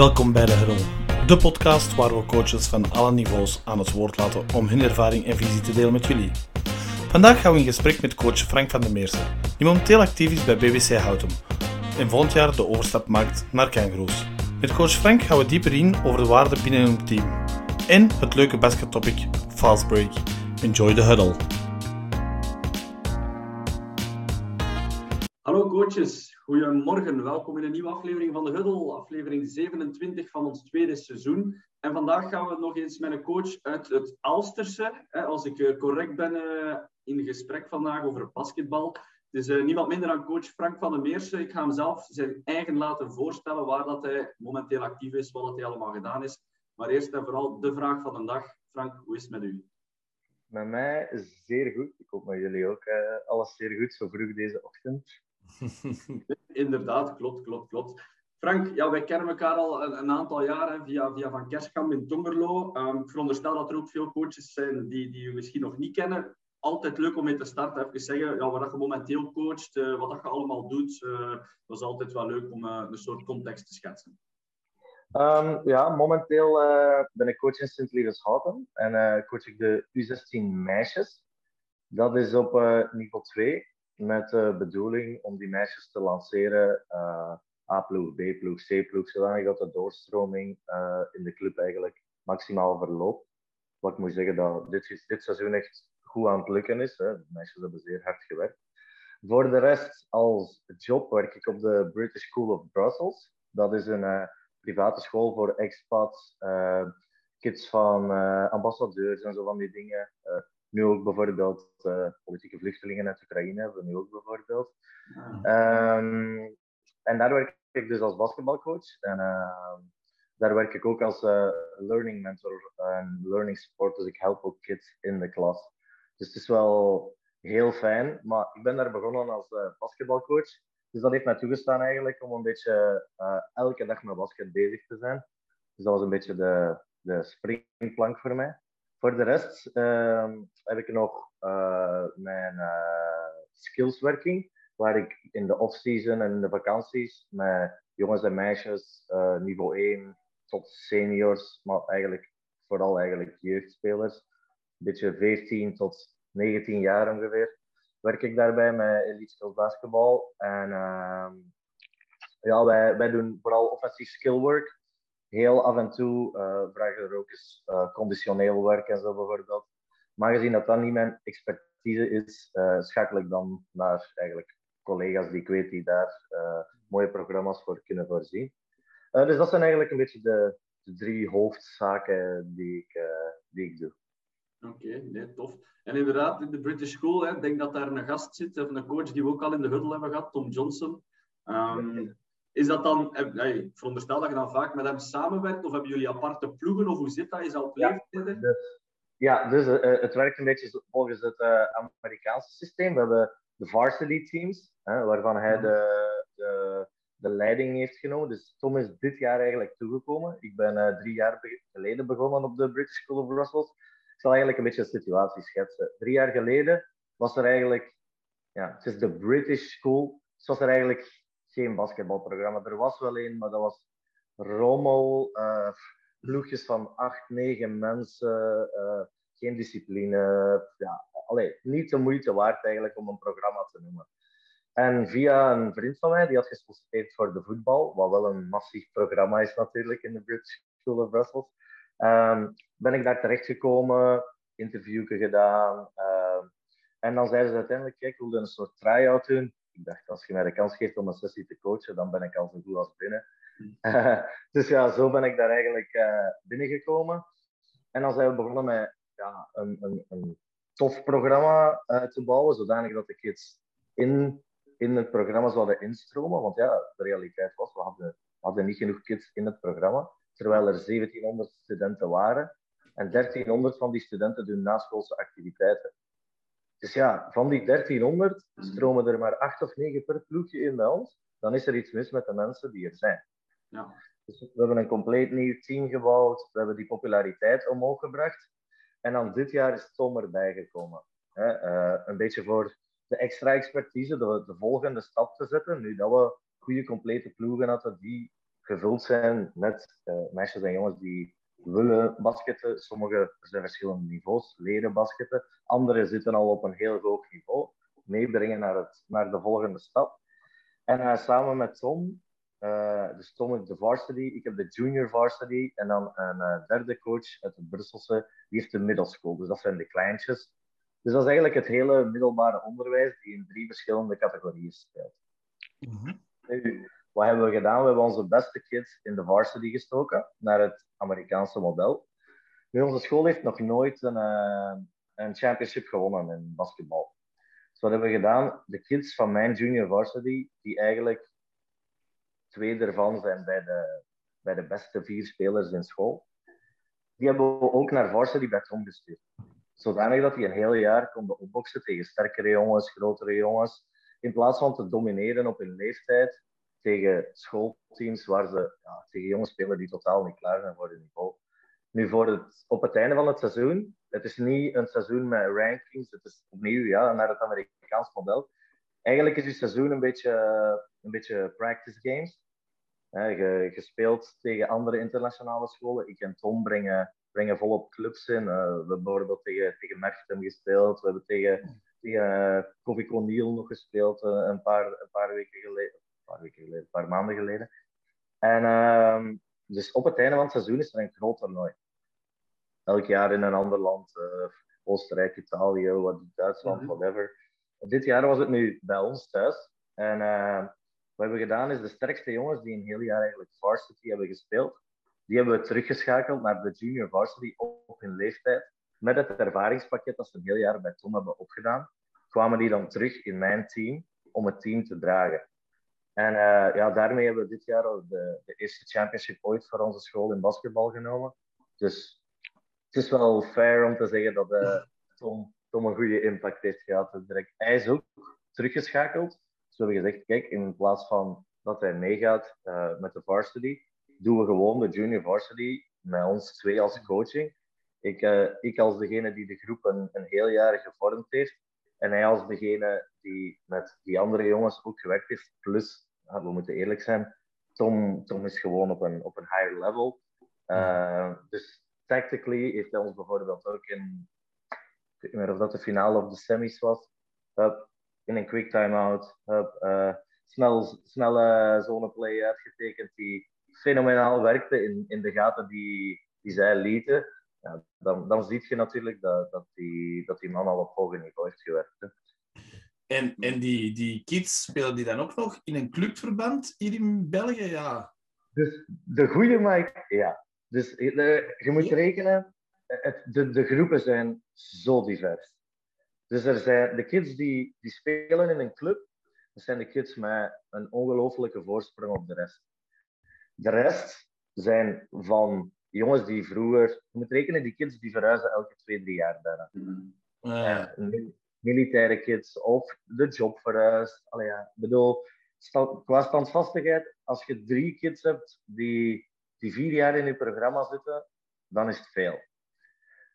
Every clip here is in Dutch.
Welkom bij de Huddle, de podcast waar we coaches van alle niveaus aan het woord laten om hun ervaring en visie te delen met jullie. Vandaag gaan we in gesprek met coach Frank van der Meersen, die momenteel actief is bij BBC Houten en volgend jaar de overstap maakt naar Kangaroos. Met coach Frank gaan we dieper in over de waarden binnen een team en het leuke baskettopic Fast Break. Enjoy the Huddle. Hallo coaches, goedemorgen. Welkom in een nieuwe aflevering van de Huddle, aflevering 27 van ons tweede seizoen. En vandaag gaan we nog eens met een coach uit het Alsterse, als ik eh, correct ben eh, in gesprek vandaag over basketbal. Het is uh, niemand minder dan coach Frank van der Meersen. Ik ga hem zelf zijn eigen laten voorstellen waar dat hij momenteel actief is, wat hij allemaal gedaan is. Maar eerst en vooral de vraag van de dag. Frank, hoe is het met u? Met mij zeer goed. Ik hoop met jullie ook alles zeer goed, zo vroeg deze ochtend. Inderdaad, klopt, klopt, klopt. Frank, ja, wij kennen elkaar al een, aantal jaren via, via Van Kerskamp in Tongerlo. Um, ik veronderstel dat er ook veel coaches zijn die, die je misschien nog niet kennen. Altijd leuk om mee te starten. Even zeggen ja, wat je momenteel coacht, uh, wat je allemaal doet. Uh, dat is altijd wel leuk om uh, een soort context te schetsen. Um, ja, momenteel ben ik coach in Sint-Lievenshouten en coach ik de U16 meisjes. Dat is op niveau 2 met de bedoeling om die meisjes te lanceren. Uh, A-ploeg, B-ploeg, C-ploeg, zodanig dat de doorstroming uh, in de club eigenlijk maximaal verloopt. Wat ik moet zeggen dat dit, dit seizoen echt goed aan het lukken is. Hè. De meisjes hebben zeer hard gewerkt. Voor de rest, als job werk ik op de British School of Brussels. Dat is een private school voor expats, kids van ambassadeurs en zo van die dingen nu ook bijvoorbeeld uh, politieke vluchtelingen uit Oekraïne hebben we nu ook bijvoorbeeld. Ah. Um, en daar werk ik dus als basketbalcoach. En uh, daar werk ik ook als uh, learning mentor en learning support. Dus ik help ook kids in de klas. Dus het is wel heel fijn. Maar ik ben daar begonnen als basketbalcoach. Dus dat heeft mij toegestaan eigenlijk om een beetje elke dag met basket bezig te zijn. Dus dat was een beetje de, de springplank voor mij. Voor de rest uh, heb ik nog uh, mijn uh, skillswerking, waar ik in de off-season en in de vakanties met jongens en meisjes uh, niveau 1 tot seniors, maar eigenlijk vooral eigenlijk jeugdspelers, een beetje 14 tot 19 jaar ongeveer, werk ik daarbij met Elite Skills Basketbal. En ehm, ja, wij, wij doen vooral offensief skillwork heel af en toe uh, vragen er ook eens uh, conditioneel werk en zo bijvoorbeeld. Maar gezien dat dat niet mijn expertise is, uh, schakel ik dan naar eigenlijk collega's die ik weet die daar mooie programma's voor kunnen voorzien. dus dat zijn eigenlijk een beetje de, de drie hoofdzaken die ik, die ik doe. Oké, okay, nee, tof. En inderdaad, in de British School, ik denk dat daar een gast zit, of een coach die we ook al in de huddle hebben gehad, Tom Johnson. Um, is dat dan, eh, ik veronderstel dat je dan vaak met hem samenwerkt, of hebben jullie aparte ploegen, of hoe zit dat? Is dat op ja, dus, ja, dus uh, het werkt een beetje volgens het uh, Amerikaanse systeem. We hebben de varsity teams, hè, waarvan hij de, de, de, leiding heeft genomen. Dus Tom is dit jaar eigenlijk toegekomen. Ik ben drie jaar geleden begonnen op de British School of Brussels. Ik zal eigenlijk een beetje een situatie schetsen. Drie jaar geleden was er eigenlijk, ja, het is de British School, dus was er eigenlijk geen basketbalprogramma. Er was wel één, maar dat was rommel, uh, ploegjes van acht, negen mensen, uh, geen discipline. Ja, allee, niet de moeite waard eigenlijk om een programma te noemen. En via een vriend van mij, die had gesolliciteerd voor de voetbal, wat wel een massief programma is natuurlijk in de British School of Brussels, um, ben ik daar terechtgekomen, interviewken gedaan. Uh, en dan zeiden ze uiteindelijk, kijk, we willen een soort try-out doen ik dacht, als je mij de kans geeft om een sessie te coachen, dan ben ik al zo goed als binnen. Uh, dus ja, zo ben ik daar eigenlijk uh, binnengekomen. En dan zijn we begonnen met ja, een, een, een tof programma uh, te bouwen, zodanig dat de kids in, in het programma zouden instromen. Want ja, de realiteit was, we hadden, we hadden niet genoeg kids in het programma, terwijl er 1700 studenten waren. En 1300 van die studenten doen naschoolse activiteiten. Dus ja, van die 1300 stromen er maar 8 of 9 per ploegje in bij ons. Dan is er iets mis met de mensen die er zijn. Ja. Dus we hebben een compleet nieuw team gebouwd. We hebben die populariteit omhoog gebracht. En dan dit jaar is Tom erbij gekomen. Hè? Uh, een beetje voor de extra expertise, de, de volgende stap te zetten. Nu dat we goede complete ploegen hadden die gevuld zijn met meisjes en jongens die willen basketten. Sommige zijn verschillende niveaus, leren basketten. Anderen zitten al op een heel hoog niveau. Meebrengen naar, het, naar de volgende stap. En samen met Tom uh, dus Tom heeft de varsity, ik heb de junior varsity en dan een uh, derde coach uit het Brusselse, die heeft de middle school. Dus dat zijn de kleintjes. Dus dat is eigenlijk het hele middelbare onderwijs die in drie verschillende categorieën speelt. Mm Nu, wat hebben we gedaan? We hebben onze beste kids in de varsity gestoken, naar het Amerikaanse model. Nu, onze school heeft nog nooit een, uh, een championship gewonnen in basketbal. Dus wat hebben we gedaan? De kids van mijn junior varsity, die eigenlijk twee ervan zijn bij de, bij de beste vier spelers in school. Die hebben we ook naar varsity Tom gestuurd. Zodanig dat die een heel jaar konden opboksen tegen sterkere jongens, grotere jongens. In plaats van te domineren op hun leeftijd tegen schoolteams waar ze ja, tegen jongens spelen die totaal niet klaar zijn voor het niveau. Nu, voor het, op het einde van het seizoen, het is niet een seizoen met rankings, het is opnieuw ja, naar het Amerikaans model. Eigenlijk is het seizoen een beetje, een beetje practice games. Gespeeld tegen andere internationale scholen. Ik en Tom brengen, brengen volop clubs in. Uh, we hebben bijvoorbeeld tegen, tegen Merchtem gespeeld. We hebben tegen, tegen uh, Kovic O'Neill nog gespeeld uh, een, paar, een paar weken geleden. Een paar, weken geleden, een paar maanden geleden. En uh, dus op het einde van het seizoen is er een groot toernooi. Elk jaar in een ander land. Oostenrijk, Italië, wat, Duitsland, -hmm. whatever. Dit jaar was het nu bij ons thuis. En wat we hebben gedaan is de sterkste jongens die een heel jaar eigenlijk varsity hebben gespeeld, die hebben we teruggeschakeld naar de junior varsity op hun leeftijd. Met het ervaringspakket dat ze een heel jaar bij Tom hebben opgedaan, kwamen die dan terug in mijn team om het team te dragen. En uh, ja, daarmee hebben we dit jaar de, de, eerste championship ooit voor onze school in basketbal genomen. Dus het is wel fair om te zeggen dat uh, Tom, Tom een goede impact heeft gehad. Hij is ook teruggeschakeld we hebben gezegd, kijk, in plaats van dat hij meegaat uh, met de varsity, doen we gewoon de junior varsity met ons twee als coaching. Ik, ik als degene die de groep een, een heel jaar gevormd heeft. En hij als degene die met die andere jongens ook gewerkt heeft. Plus, we moeten eerlijk zijn, Tom, Tom is gewoon op een, op een higher level. Uh, dus tactically heeft hij ons bijvoorbeeld ook in, ik weet niet meer of dat de finale of de semis was, in een quick timeout. Uh, snel, snelle zoneplay uitgetekend die fenomenaal werkte in, in de gaten die, die zij lieten. Ja, dan, dan zie je natuurlijk dat, dat, die, dat die man al op hoger niveau heeft gewerkt. Hè. En, en die, die kids spelen die dan ook nog in een clubverband hier in België? Ja. Dus de goede Mike, ja. Dus je, eh, je moet rekenen, het, de, de groepen zijn zo divers. Dus er zijn de kids die, die spelen in een club, dat zijn de kids met een ongelofelijke voorsprong op de rest. De rest zijn van jongens die vroeger, je moet rekenen, die kids die verhuizen elke twee, drie jaar bijna. Militaire kids of de job verhuist. Allee, ja. Ik bedoel, qua standvastigheid, als je drie kids hebt die, die vier jaar in je programma zitten, dan is het veel.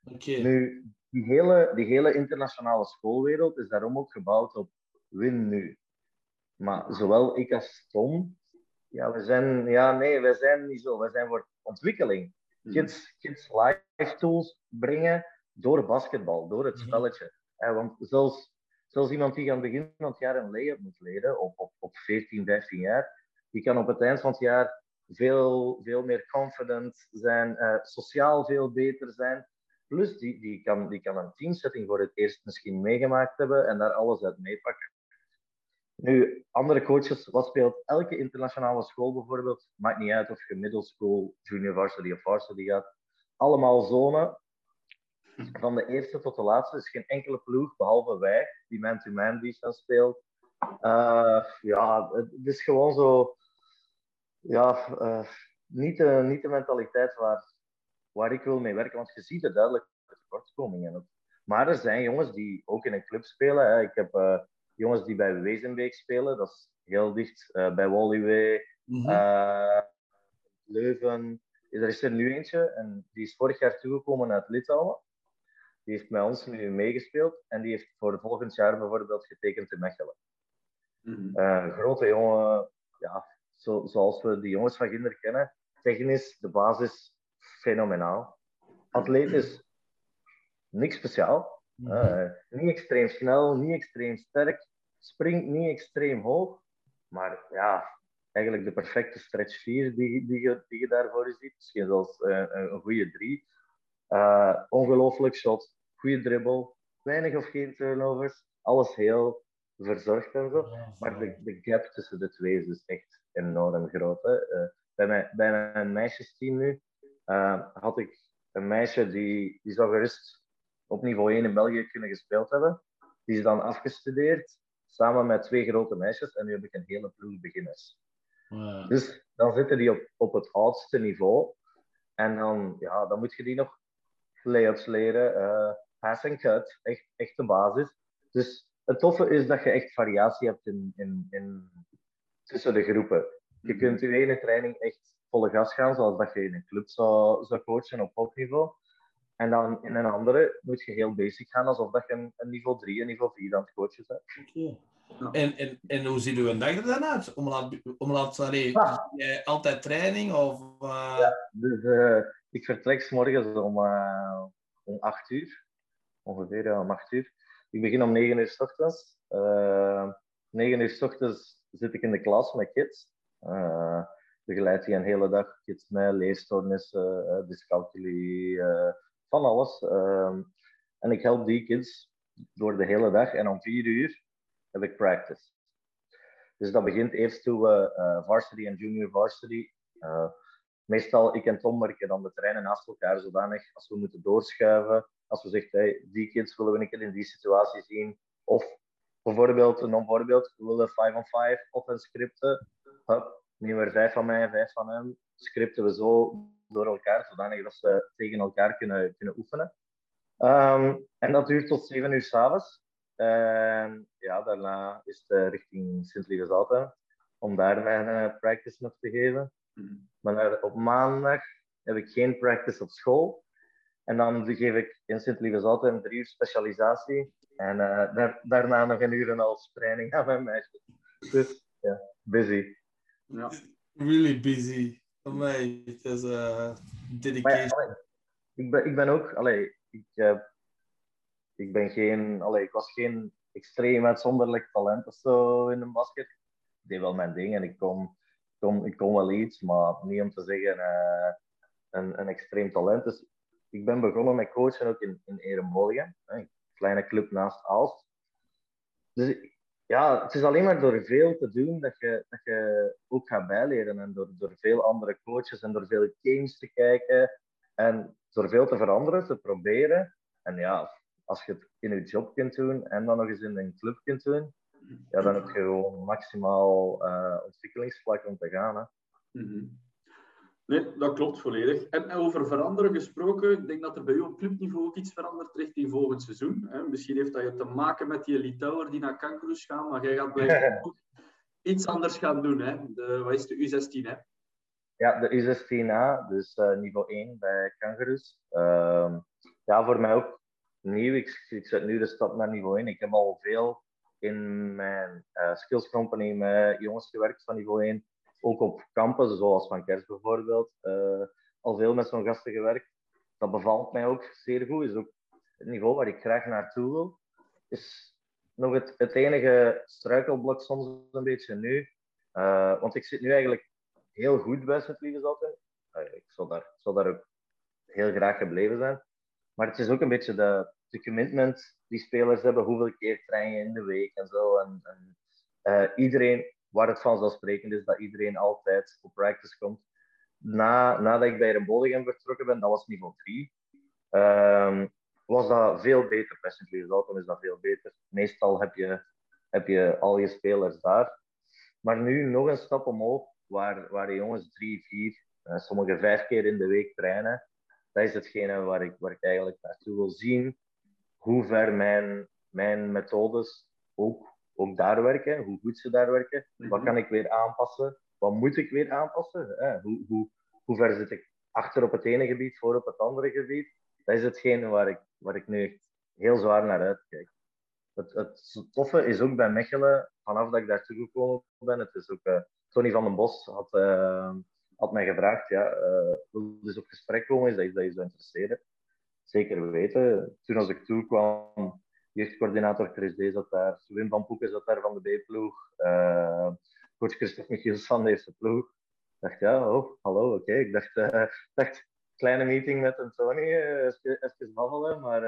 Okay. Nu, die hele, die hele internationale schoolwereld is daarom ook gebouwd op win nu. Maar zowel ik als Tom, ja, we zijn, ja, nee, wij zijn niet zo. Wij zijn voor ontwikkeling. Hmm. Kids, kids life tools brengen door basketbal, door het hmm. spelletje. want zelfs, zelfs iemand die aan het begin van het jaar een layup moet leren, op, op, op 14, 15 jaar, die kan op het eind van het jaar veel, veel meer confident zijn, uh, sociaal veel beter zijn. Plus, die, die, kan, die kan een teamsetting voor het eerst misschien meegemaakt hebben en daar alles uit meepakken. Nu, andere coaches, wat speelt elke internationale school bijvoorbeeld? Maakt niet uit of je middle school, junior varsity of varsity gaat. Allemaal zone. Van de eerste tot de laatste is geen enkele ploeg, behalve wij, die man-to-man defense speelt. Uh, ja, het is gewoon zo... Ja, uh, niet, de, niet de mentaliteit waar, waar ik wil mee werken. Want je ziet er duidelijk tekortkomingen. Maar er zijn jongens die ook in een club spelen. Hè. Ik heb uh, jongens die bij Wezenbeek spelen, dat is heel dicht. Uh, bij Wallyway, mm -hmm. uh, Leuven. Er is er nu eentje en die is vorig jaar toegekomen uit Litouwen. Die heeft met ons nu meegespeeld en die heeft voor volgend jaar bijvoorbeeld getekend in Mechelen. Mm -hmm. grote jongen, ja, zo, zoals we de jongens van Ginder kennen. Technisch, de basis, fenomenaal. Atletisch, niks speciaal. Uh, niet extreem snel, niet extreem sterk. Springt niet extreem hoog. Maar ja, eigenlijk de perfecte stretch 4 die, die, je, die je daarvoor ziet. Misschien zelfs uh, een goede 3. Uh, ongelooflijk shot, goede dribbel, weinig of geen turnovers. Alles heel verzorgd en zo. Maar de, de gap tussen de twee is dus echt enorm groot. Hè. Bij, mijn, bij mijn meisjesteam nu had ik een meisje die, die zou gerust op niveau 1 in België kunnen gespeeld hebben. Die is dan afgestudeerd, samen met twee grote meisjes. En nu heb ik een hele ploeg beginners. Wow. Dus dan zitten die op, op het oudste niveau. En dan, ja, dan moet je die nog layups leren, uh, pass en cut, echt, echt de basis. Dus het toffe is dat je echt variatie hebt in, in, in, tussen de groepen. Je mhm. kunt je ene training echt volle gas gaan, zoals dat je in een club zou, zou coachen op hoogniveau. En dan in een andere moet je heel basic gaan, alsof dat je een, een niveau 3 en niveau 4 aan het coachen bent. Okay. En, en, en hoe ziet uw dag er dan uit? Om laat, om laat allee, ah. altijd training? Of, uh... Ja, dus uh, ik vertrek s morgens om, uh, om 8 uur. Ongeveer om 8 uur. Ik begin om 9 uur s ochtends. 9 uur s ochtends zit ik in de klas met kids begeleid die een hele dag kids met leesstoornissen, uh, dyscalculie, uh, alles. Ehm, en ik help die kids door de hele dag en om vier uur heb ik practice. Dus dat begint eerst toen we uh, varsity en junior varsity. meestal, ik en Tom werken dan de terreinen naast elkaar zodanig als we moeten doorschuiven. Als we zeggen, hey, die kids willen we een keer in die situatie zien. Of bijvoorbeeld, een voorbeeld, we willen 5 on 5 of een scripten. Hup, weer vijf van mij vijf van hem. Scripten we zo door elkaar, zodanig dat ze tegen elkaar kunnen, kunnen oefenen. Um, en dat duurt tot zeven uur s'avonds. En ja, daarna is het richting Sint-Lievens om daar mijn uh, practice nog te geven. Mm. Maar op maandag heb ik geen practice op school. En dan geef ik in Sint-Lievens een drie uur specialisatie. En uh, daar, daarna nog een uur en half training aan mijn meisje. Dus ja, busy. Ja. Really busy. Mij, het is uh, dedication. ik, ben, ik ben ook, allee, ik, uh, ik ben geen, allee, ik was geen extreem uitzonderlijk talent of zo in een basket. Ik deed wel mijn ding en ik kon, kon, ik kon wel iets, maar niet om te zeggen uh, een, een extreem talent. Dus ik ben begonnen met coachen ook in, in Eremolgen, een kleine club naast Aalst. Dus ja, het is alleen maar door veel te doen dat je, dat je ook gaat bijleren. En door, door veel andere coaches en door veel games te kijken. En door veel te veranderen, te proberen. En ja, als je het in je job kunt doen en dan nog eens in een club kunt doen, ja, dan heb je gewoon maximaal uh, ontwikkelingsvlak om te gaan. Hè. Mm Nee, dat klopt volledig. En over veranderen gesproken, ik denk dat er bij u op clubniveau ook iets verandert richting volgend seizoen. Misschien heeft dat je te maken met die Litouwer die naar Kangaroos gaan, maar jij gaat bij iets anders gaan doen. Hè? De, wat is de U16? Hè? Ja, de U16A, dus uh, niveau 1 bij Kangaroos. Uh, ja, voor mij ook nieuw. Ik, ik zet nu de stap naar niveau 1. Ik heb al veel in mijn uh, skills company met jongens gewerkt van niveau 1 ook op kampen, zoals Van Kers bijvoorbeeld, uh, al veel met zo'n gasten gewerkt. Dat bevalt mij ook zeer goed. Is ook het niveau waar ik graag naartoe wil. Is nog het, het enige struikelblok soms een beetje nu. Uh, want ik zit nu eigenlijk heel goed bij sint lieve. Uh, ik, zal daar, zal daar ook heel graag gebleven zijn. Maar het is ook een beetje de, de commitment die spelers hebben. Hoeveel keer train je in de week en zo. En, en iedereen, waar het vanzelfsprekend is dat iedereen altijd op practice komt. Na, nadat ik bij Remboligem vertrokken ben, dat was niveau 3, um, ehm, was dat veel beter. Sint is dat veel beter. Meestal heb je, heb je al je spelers daar. Maar nu nog een stap omhoog, waar, waar de jongens drie, vier, uh, sommigen vijf keer in de week trainen. Dat is hetgene waar ik, waar ik eigenlijk naartoe wil zien. Hoe ver mijn, mijn methodes ook ook daar werken, hoe goed ze daar werken. Wat mhm. kan ik weer aanpassen? Wat moet ik weer aanpassen? Eh, hoe, hoe, hoe ver zit ik achter op het ene gebied, voor op het andere gebied? Dat is hetgeen waar ik, waar ik nu echt heel zwaar naar uitkijk. het, het toffe is ook bij Mechelen, vanaf dat ik daar toegekomen ben, het is ook, uh, Tony van den Bos had, uh, had mij gevraagd, ja, uh, wil dus op gesprek komen, is dat, is dat je zou interesseren? Zeker weten. Toen als ik toekwam, jeugdcoördinator Chris D zat daar, Wim van Poeken zat daar van de B-ploeg, coach Christophe Michiels van de eerste ploeg. Ik dacht, ja, oh, hallo, oké. Ik dacht, dacht, kleine meeting met een Tony, even babbelen, maar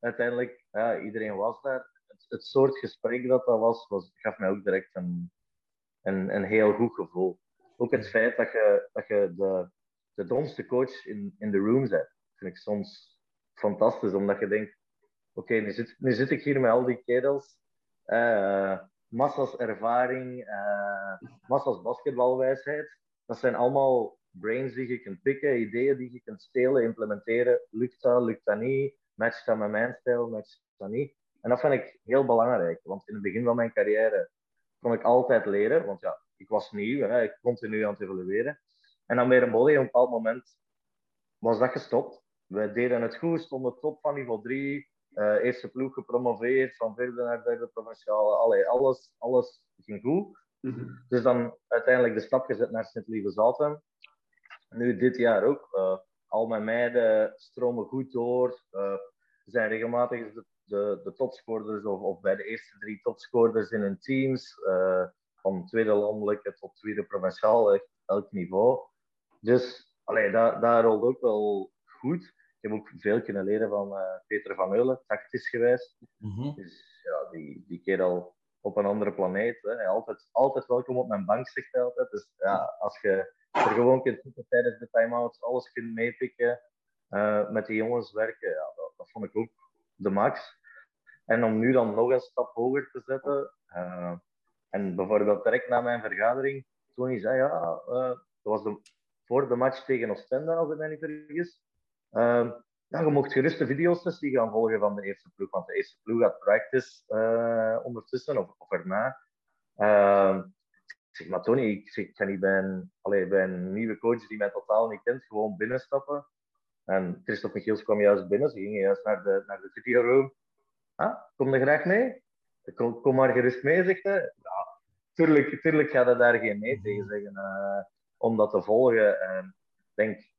uiteindelijk, ja, iedereen was daar. Het, soort gesprek dat dat was, was gaf mij ook direct een, een, een heel goed gevoel. Ook het feit dat je, dat je de, de domste coach in, in de room bent, vind ik soms fantastisch, omdat je denkt, oké, nu, zit, zit ik hier met al die kerels, uh, massas ervaring, uh, massas basketbalwijsheid. Dat zijn allemaal brains die je kunt pikken, ideeën die je kunt stelen, implementeren. Lukt dat, lukt dat niet? matcht dat met mijn stijl, matcht dat niet. En dat vind ik heel belangrijk, want in het begin van mijn carrière kon ik altijd leren, want ja, ik was nieuw, hè, ik continu aan het evolueren. En dan bij een body, op een bepaald moment was dat gestopt. We deden het goed, stonden top van niveau 3, uh, eh, eerste ploeg gepromoveerd, van vierde naar derde provinciale, Allee, alles, alles ging goed. Mhm. Dus dan uiteindelijk de stap gezet naar Sint-Lieve Nu dit jaar ook. Uh, al mijn meiden stromen goed door. Uh, zijn regelmatig de, de, of, of, bij de eerste drie topscorers in hun teams. Van tweede landelijke tot tweede provinciaal, elk niveau. Dus allee, dat, dat rolt ook wel goed. Ik heb ook veel kunnen leren van uh, Peter van Meulen, tactisch geweest. Mm Dus ja, die, die keer al op een andere planeet. Hè. Altijd, altijd welkom op mijn bank, zegt hij altijd. Dus ja, als je er gewoon kunt zitten tijdens de time-outs, alles kunt meepikken, uh, met die jongens werken, ja, dat, dat, vond ik ook de max. En om nu dan nog een stap hoger te zetten, uh, en bijvoorbeeld direct na mijn vergadering, Tony zei, ja, dat was de, voor de match tegen Oostende, als ik me niet vergis, ja, je mocht gerust de videosessie gaan volgen van de eerste ploeg, want de eerste ploeg had practice ondertussen, of, of erna. Ik zeg, maar Tony, ik, zeg, ik ga niet bij een, bij nieuwe coach die mij totaal niet kent, gewoon binnenstappen. En Christophe Michiels kwam juist binnen, ze gingen juist naar de, naar de videoroom. Ah, kom er graag mee? Kom, kom maar gerust mee, zegt hij. Ja, tuurlijk, tuurlijk gaat hij daar geen nee tegen zeggen uh, om dat te volgen. En ik denk,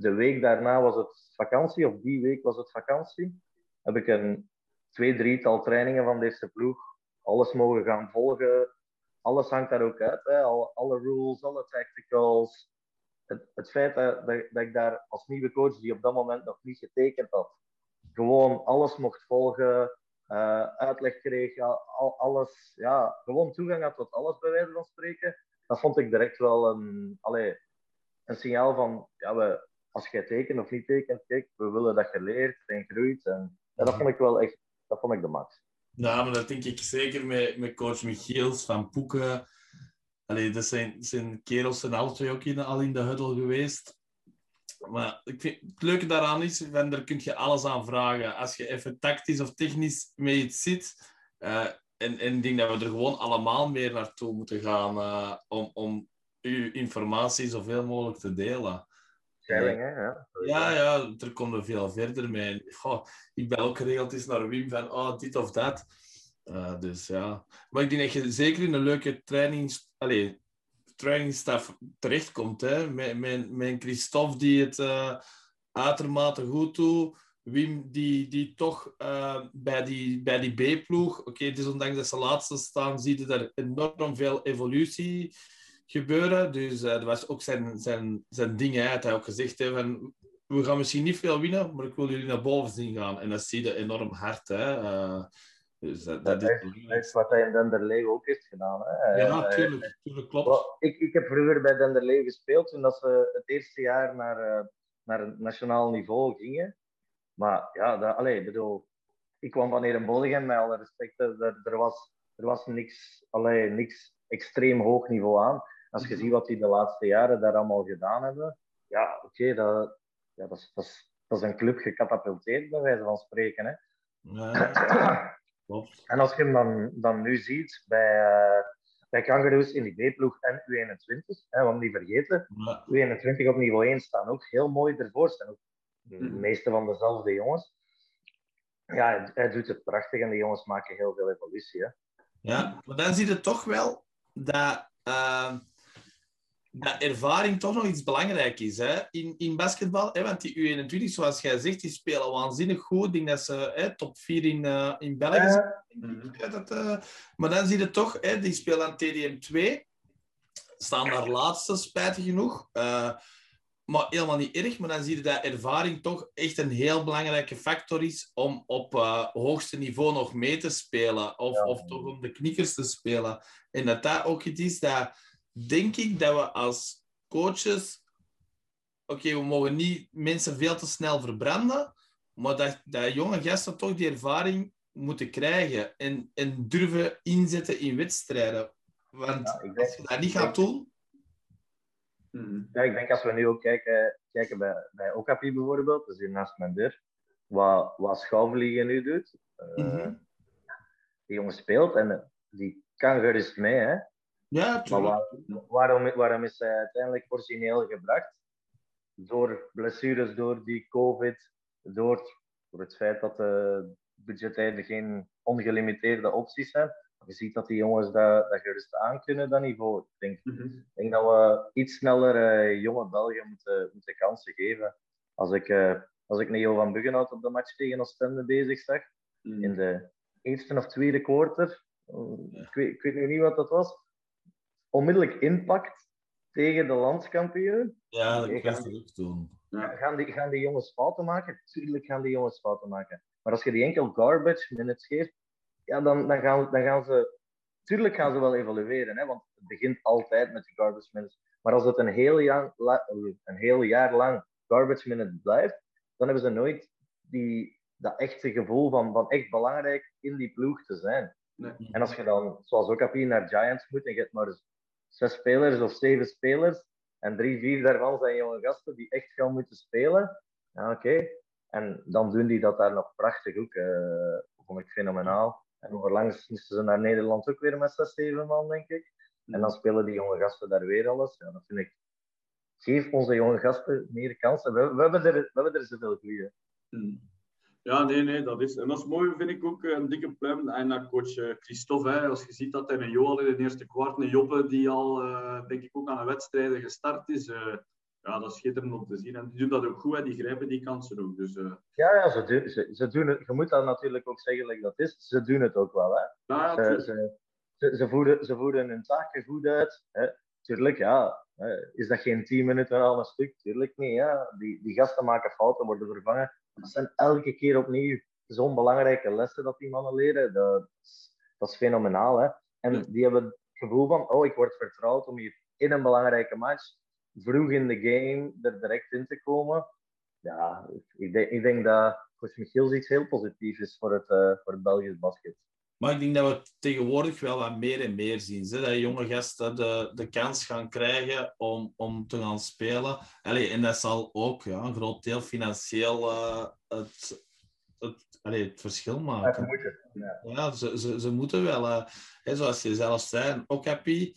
de week daarna was het vakantie, of die week was het vakantie. Heb ik een twee, drietal trainingen van deze ploeg alles mogen gaan volgen alles hangt daar ook uit. Hè? Alle, alle rules, alle tacticals. Het, het feit dat, dat, ik daar als nieuwe coach, die op dat moment nog niet getekend had, gewoon alles mocht volgen, uh, uitleg kreeg, al, alles, ja, gewoon toegang had tot alles bij wijze van spreken. Dat vond ik direct wel een, een signaal van, ja, we, als jij tekent of niet tekent, kijk, we willen dat je leert en groeit. En, en dat vond ik wel echt, dat vond ik de max. Nou, maar dat denk ik zeker met, met coach Michiels van Poeken. Allee, dat zijn, zijn kerels zijn alle twee ook in, al in de huddle geweest. Maar ik vind, het leuke daaraan is, van, daar kun je alles aan vragen. Als je even tactisch of technisch mee iets zit. Uh, en, en ik denk dat we er gewoon allemaal meer naartoe moeten gaan uh, om, om uw informatie zoveel mogelijk te delen. Ja. Ja, ja, er komen veel verder mee. Goh, ik bel ook geregeld eens naar Wim van oh, dit of dat. Uh, dus ja. Maar ik denk dat je zeker in een leuke trainings, allez, trainingsstaf terechtkomt. Hè? Met, met, met Christophe die het uh, uitermate goed doet. Wim die, die toch uh, bij die, bij die B-ploeg, oké, okay, is ondanks dat ze laatste staan, zie je er enorm veel evolutie gebeuren. Dus dat was ook zijn, zijn, zijn ding. Hij had hij ook gezegd, hè, van, we gaan misschien niet veel winnen, maar ik wil jullie naar boven zien gaan. En dat zie je enorm hard. Hè. Uh, dus dat, dat, dat is, is, wat hij in Denderleeuw ook heeft gedaan. Hè. Ja, tuurlijk, uh, tuurlijk klopt. Ik, ik heb vroeger bij Denderleeuw gespeeld toen dat ze het eerste jaar naar, uh, naar het nationaal niveau gingen. Maar ja, dat, allez, bedoel, ik kwam van Erenbolligem, met alle respect. Er, er, was, er was niks, allez, niks extreem hoog niveau aan. Als je ziet wat die de laatste jaren daar allemaal gedaan hebben, ja, oké, okay, dat, ja, dat, is, dat, is, dat is een club gecatapulteerd, bij wijze van spreken. Hè. Ja, klopt. En als je hem dan, dan nu ziet bij, uh, bij Kangaroos in die B-ploeg en U21, hè, want niet vergeten, ja. U21 op niveau 1 staan ook heel mooi ervoor. Zijn ook de mm. meeste van dezelfde jongens. ja, hij, doet het prachtig en de jongens maken heel veel evolutie. Hè? Ja, maar dan zie je toch wel dat, uh, dat ervaring toch nog iets belangrijk is hè? In, in basketbal. Hè? Want die U21, zoals jij zegt, die spelen waanzinnig goed. Ik denk dat ze hè, top 4 in, uh, in België zijn. Dat, uh, maar dan zie je toch, hè, die spelen aan TDM2. Staan daar laatste, spijtig genoeg. Uh, maar helemaal niet erg. Maar dan zie je dat ervaring toch echt een heel belangrijke factor is om op uh, hoogste niveau nog mee te spelen. Of, ja. of toch om de knikkers te spelen. En dat dat ook iets is dat, denk ik, dat we als coaches... Oké, okay, we mogen niet mensen veel te snel verbranden. Maar dat, dat jonge gasten toch die ervaring moeten krijgen. En, en durven inzetten in wedstrijden. Want ja, als je dat niet gaat doen Mm. Ja, ik denk als we nu ook kijken, kijken bij, bij Okapi bijvoorbeeld, dus hier naast mijn deur, wat, wat Schouwvliegen nu doet. Uh, mm -hmm. Die jongen speelt en die kan gerust mee. Hè? Ja, maar waar, waarom, waarom is hij uiteindelijk origineel gebracht? Door blessures, door die COVID, door, door het feit dat de budgettijden geen ongelimiteerde opties zijn je ziet dat die jongens dat, dat gerust aan kunnen, dat niveau. Ik denk, mm -hmm. denk dat we iets sneller uh, jonge Belgen moeten, moeten kansen geven. Als ik, uh, als ik Neo van Buggenhout op de match tegen Oostende bezig zag, mm. in de eerste of tweede quarter, ja. ik, weet, ik weet nu niet wat dat was, onmiddellijk impact tegen de landskampioen. Ja, dat kan je ook doen. Ja. Gaan, die, gaan die jongens fouten maken? Tuurlijk gaan die jongens fouten maken. Maar als je die enkel garbage minutes geeft, ja, dan, dan, gaan, dan gaan ze... Tuurlijk gaan ze wel evolueren, hè, want het begint altijd met de garbage minutes. Maar als het een heel, jaar, een heel jaar lang garbage minute blijft, dan hebben ze nooit die, dat echte gevoel van, van echt belangrijk in die ploeg te zijn. Nee. En als je dan, zoals ook Appie, naar Giants moet en je hebt maar zes spelers of zeven spelers en drie, vier daarvan zijn jonge gasten die echt gaan moeten spelen, ja, oké. En dan doen die dat daar nog prachtig ook. Uh, vond ik fenomenaal. En overlangs moesten ze naar Nederland ook weer met 6, 7 man, denk ik. En dan spelen die jonge gasten daar weer alles. Ja, dat vind ik. Geef onze jonge gasten meer kansen. We, we, hebben, er, we hebben er zoveel goede. Hmm. Ja, nee, nee, dat is. En dat is mooi, vind ik ook een dikke pluim. En naar coach eh, Christophe, hè, als je ziet dat hij een Joel in de eerste kwart, een Joppe die al, uh, denk ik, ook aan de wedstrijden gestart is. Uh, ja, dat is schitterend om te zien. En die doen dat ook goed, hè. die grijpen die kansen ook. Dus, uh... Ja, ja ze, doen, ze, ze, doen het. Je moet dat natuurlijk ook zeggen, like dat is. Ze doen het ook wel. Hè. Ja, ze, ze, ze, ze, voeren, ze voeren hun taken goed uit. Hè. Tuurlijk, ja. Is dat geen tien minuten al een stuk? Tuurlijk niet. Ja. Die, die gasten maken fouten, worden vervangen. Dat zijn elke keer opnieuw zo'n belangrijke lessen dat die mannen leren. Dat, dat is fenomenaal. Hè. En die hebben het gevoel van, oh, ik word vertrouwd om hier in een belangrijke match vroeg in de game er direct in te komen. Ja, ik denk, ik denk dat coach Michiels iets heel positiefs is voor het, uh, voor het Belgisch basket. Maar ik denk dat we tegenwoordig wel wat meer en meer zien. Hè? Dat jonge gasten de, de kans gaan krijgen om, om te gaan spelen. Allee, en dat zal ook ja, een groot deel financieel uh, het, het, allee, het verschil maken. Ja, moeten. Ja. ja ze, ze, ze moeten wel. Uh, hè, zoals je zelf zei, ook happy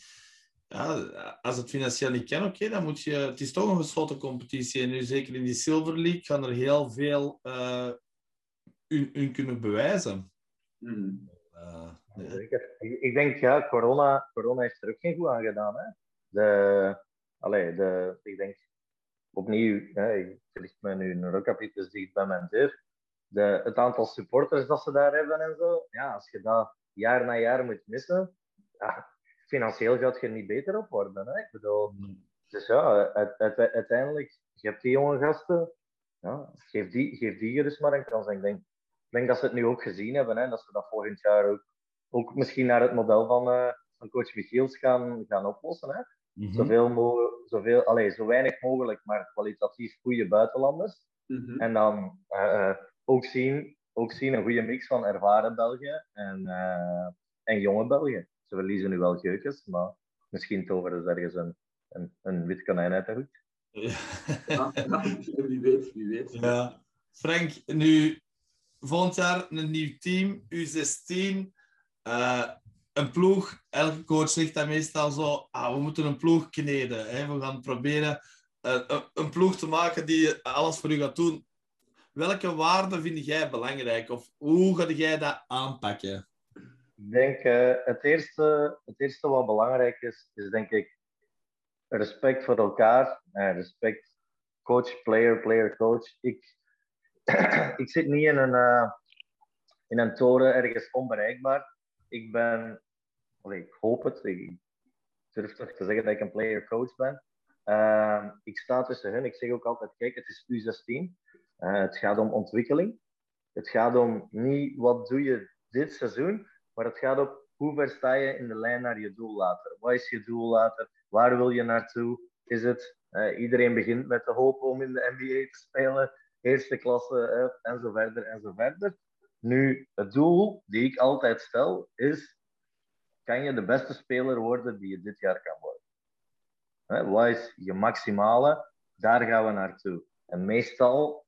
ja, als het financieel niet kan, oké, dan moet je... Het is toch een gesloten competitie. En nu, zeker in die Silver League, gaan er heel veel uh, hun, kunnen bewijzen. Mm. Uh, Zeker. Ik denk, ja, corona, corona heeft er ook geen goed aan gedaan. Hè? De, allee, de, ik denk, opnieuw, hè, ik richt me nu een rockapit dicht bij mijn deur. De, het aantal supporters dat ze daar hebben en zo, ja, als je dat jaar na jaar moet missen, ja, financieel gaat je er niet beter op worden. Hè? Ik bedoel, dus ja, uiteindelijk, je hebt die jonge gasten, ja, geef, die, geef die gerust maar een kans. ik denk, denk dat ze het nu ook gezien hebben, hè, dat ze dat volgend jaar ook, ook misschien naar het model van, uh, van coach Michiels gaan, gaan oplossen. Hè? Mm -hmm. zoveel mogelijk, zoveel, allez, zo weinig mogelijk, maar kwalitatief goede buitenlanders. Mm -hmm. En dan uh, ook, zien, ook zien een goede mix van ervaren België en, uh, en jonge België. Ze verliezen nu wel geukens, maar misschien toveren ze ergens een, een, een wit konijn uit de hoek. Ja. wie weet, wie weet. Ja. Frank, nu volgend jaar een nieuw team, U16. Uh, een ploeg, elke coach zegt dat meestal zo, ah, we moeten een ploeg kneden. Hè? We gaan proberen uh, een, ploeg te maken die alles voor u gaat doen. welke waarden vind jij belangrijk? Of hoe ga jij dat aanpakken? Ik denk, uh, het, eerste, het eerste wat belangrijk is, is denk ik respect voor elkaar. Respect coach, player, player, coach. Ik, ik zit niet in een, uh, in een toren ergens onbereikbaar. Ik ben, ik hoop het, ik durf toch te zeggen dat ik een player coach ben. Uh, ik sta tussen hen. Ik zeg ook altijd, kijk, het is U16. Uh, het gaat om ontwikkeling. Het gaat om niet wat doe je dit seizoen, maar het gaat om hoe ver sta je in de lijn naar je doel later. Wat is je doel later? Waar wil je naartoe? Is het, uh, iedereen begint met de hoop om in de NBA te spelen, eerste klasse en zo verder en zo verder. Nu, het doel die ik altijd stel is, kan je de beste speler worden die je dit jaar kan worden? Hè, wat is je maximale? Daar gaan we naartoe. En meestal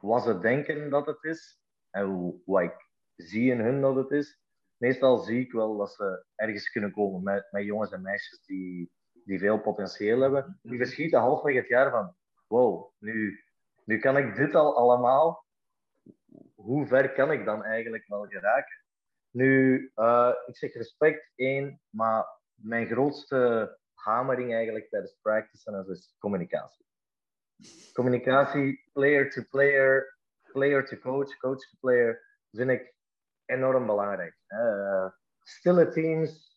was het denken dat het is, en wat ik zie in hun dat het is, meestal zie ik wel dat ze ergens kunnen komen met, met jongens en meisjes die, die veel potentieel hebben. Die verschieten halfweg het jaar van, wow, nu, nu kan ik dit al allemaal. Hoe ver kan ik dan eigenlijk wel geraken? Nu, uh, ik zeg respect één, maar mijn grootste hamering eigenlijk tijdens practice en is communicatie. Communicatie, player to player, player to coach, coach to player, vind ik enorm belangrijk. Stille teams,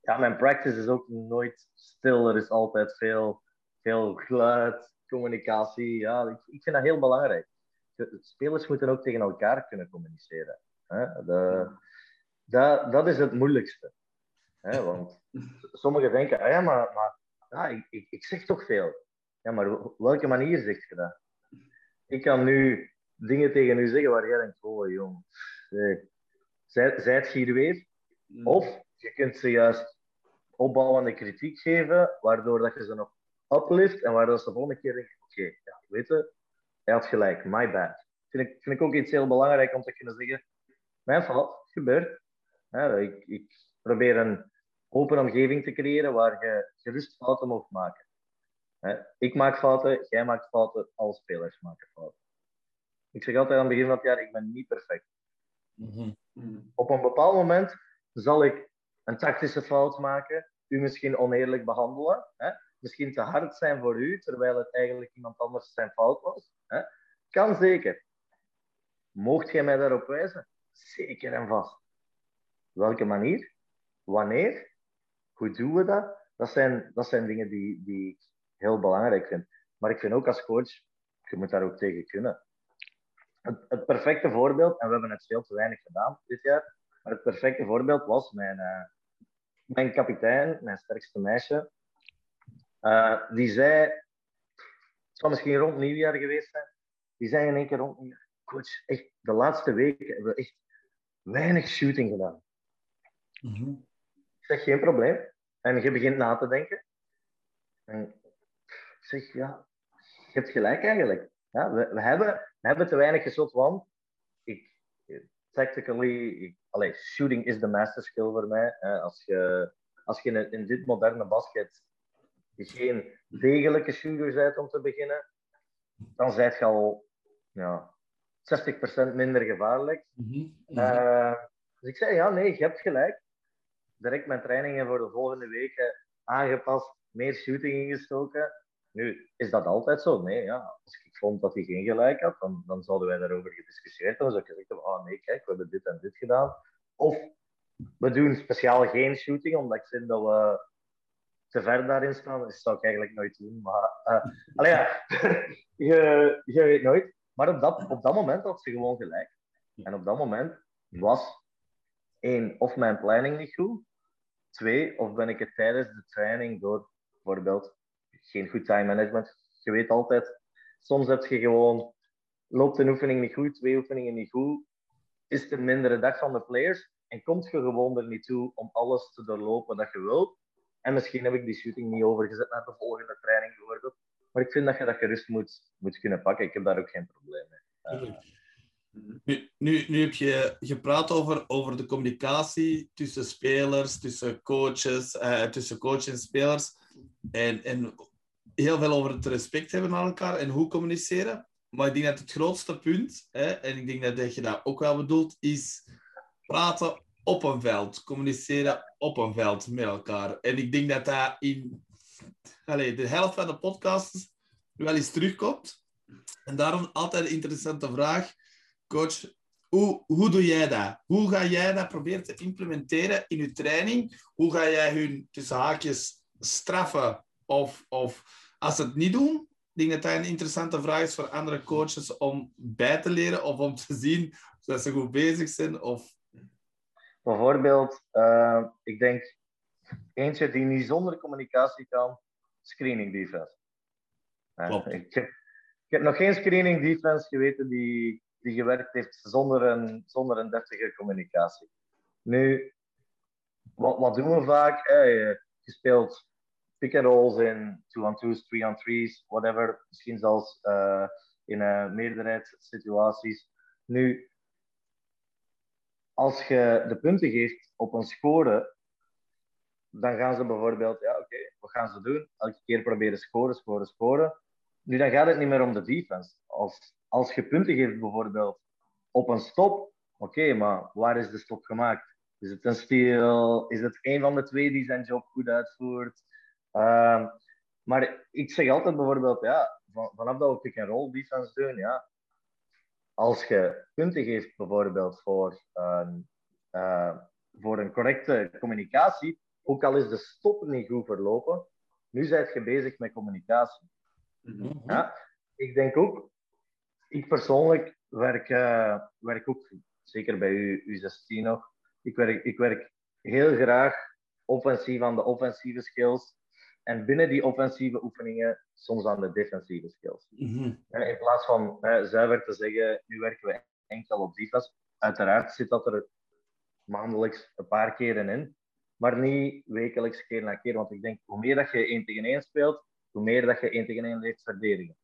ja, mijn practice is ook nooit stil. Er is altijd veel, veel geluid, communicatie. Ja, ik, ik vind dat heel belangrijk. spelers moeten ook tegen elkaar kunnen communiceren. Hè? De, dat, dat is het moeilijkste. Hè? Want sommigen denken, ah ja, maar, maar ja, ik, ik, ik zeg toch veel. Ja, maar op welke manier zeg je dat? Ik kan nu dingen tegen u zeggen waar jij denkt, oh jong, zij, zijt je hier weer? Mm. Of je kunt ze juist opbouwende kritiek geven, waardoor dat je ze nog uplift en waardoor ze de volgende keer denken, oké, okay, ja, weet je, hij had gelijk, my bad. Vind ik, vind ik ook iets heel belangrijk om te kunnen zeggen, mijn fout, gebeurt. Ja, ik, ik probeer een open omgeving te creëren waar je gerust fouten mag maken. Ik maak fouten, jij maakt fouten, alle spelers maken fouten. Ik zeg altijd aan het begin van het jaar, ik ben niet perfect. Mm -hmm. Op een bepaald moment zal ik een tactische fout maken, u misschien oneerlijk behandelen, hè? Misschien te hard zijn voor u, terwijl het eigenlijk iemand anders zijn fout was. Hè? Kan zeker. Mocht jij mij daarop wijzen? Zeker en vast. Welke manier? Wanneer? Hoe doen we dat? Dat zijn, dat zijn dingen die, die ik heel belangrijk vind. Maar ik vind ook als coach, je moet daar ook tegen kunnen. Het, het perfecte voorbeeld, en we hebben het veel te weinig gedaan dit jaar, maar het perfecte voorbeeld was mijn, uh, mijn kapitein, mijn sterkste meisje. Uh, die zei, het zou misschien rond nieuwjaar geweest zijn, die zei in één keer rond nieuwjaar, coach, echt, de laatste weken hebben we echt weinig shooting gedaan. Mm -hmm. Ik zeg, geen probleem. En je begint na te denken. En ik zeg, ja, je hebt gelijk eigenlijk. Ja, we, we, hebben, we hebben te weinig geschot, want ik, tactically, ik, shooting is de master skill voor mij. Hè. Als je, als je in, in dit moderne basket geen degelijke shooter bent om te beginnen, dan zijt je al ja, 60% minder gevaarlijk. Mm -hmm. uh, dus ik zei, ja, nee, je hebt gelijk. Direct mijn trainingen voor de volgende weken aangepast, meer shooting ingestoken. Nu, is dat altijd zo? Nee, ja. Als ik vond dat hij geen gelijk had, dan, dan zouden wij daarover gediscussieerd hebben. Dan zou ik gezegd hebben, oh nee, kijk, we hebben dit en dit gedaan. Of we doen speciaal geen shooting, omdat ik vind dat we te ver daarin staan. Dat zou ik eigenlijk nooit doen. Maar uh, allee, ja, je, je weet nooit. Maar op dat, op dat moment had ze gewoon gelijk. En op dat moment was één, of mijn planning niet goed. Twee, of ben ik het tijdens de training door bijvoorbeeld geen goed time management. Je weet altijd, soms heb je gewoon, loopt een oefening niet goed, twee oefeningen niet goed, is het een mindere dag van de players en komt je gewoon er niet toe om alles te doorlopen dat je wilt. En misschien heb ik die shooting niet overgezet naar de volgende training bijvoorbeeld. Maar ik vind dat je dat gerust moet, moet kunnen pakken. Ik heb daar ook geen probleem mee. Uh, nu, nu, nu heb je gepraat over, over de communicatie tussen spelers, tussen coaches, uh, tussen coach en spelers. En, en heel veel over het respect hebben naar elkaar en hoe communiceren. maar ik denk dat het grootste punt, hè, en ik denk dat je dat ook wel bedoelt, is praten op een veld. Communiceren op een veld met elkaar. En ik denk dat dat in allez, de helft van de podcasts wel eens terugkomt. En daarom altijd een interessante vraag. Coach, hoe, hoe doe jij dat? Hoe ga jij dat proberen te implementeren in je training? Hoe ga jij hun tussen haakjes straffen? Of, of als ze het niet doen, ik denk dat dat een interessante vraag is voor andere coaches om bij te leren of om te zien dat ze goed bezig zijn. Of... Bijvoorbeeld, uh, ik denk eentje die niet zonder communicatie kan, screening defense. Ik, heb, ik heb nog geen screening defense geweten die, die gewerkt heeft zonder een, zonder een deftige communicatie. Nu, wat, wat doen we vaak? Eh, je speelt pick and rolls in two on twos, three on threes, whatever. Misschien zelfs uh, in uh, meerderheidssituaties. Nu, als je de punten geeft op een score, dan gaan ze bijvoorbeeld, ja oké, okay, wat gaan ze doen? Elke keer proberen scoren, scoren, scoren. Nu, dan gaat het niet meer om de defense. Als, als je punten geeft bijvoorbeeld op een stop, oké, maar waar is de stop gemaakt? Is het een steal? Is het een van de twee die zijn job goed uitvoert? Uh, maar ik zeg altijd bijvoorbeeld, ja, vanaf dat we pick-and-roll defense doen, ja, als je punten geeft bijvoorbeeld voor, uh, voor een correcte communicatie, ook al is de stop niet goed verlopen, nu zijt je bezig met communicatie. Mm -hmm. ja, ik denk ook, ik persoonlijk werk, uh, werk ook, zeker bij u, U16 nog, ik werk, ik werk heel graag offensief aan de offensieve skills en binnen die offensieve oefeningen soms aan de defensieve skills. Mm-hmm. In plaats van hè, zuiver te zeggen, nu werken we enkel op defense. Uiteraard zit dat er maandelijks een paar keren in, maar niet wekelijks keer na keer. Want ik denk, hoe meer dat je 1 tegen 1 speelt, hoe meer dat je 1 tegen 1 leert verdedigen.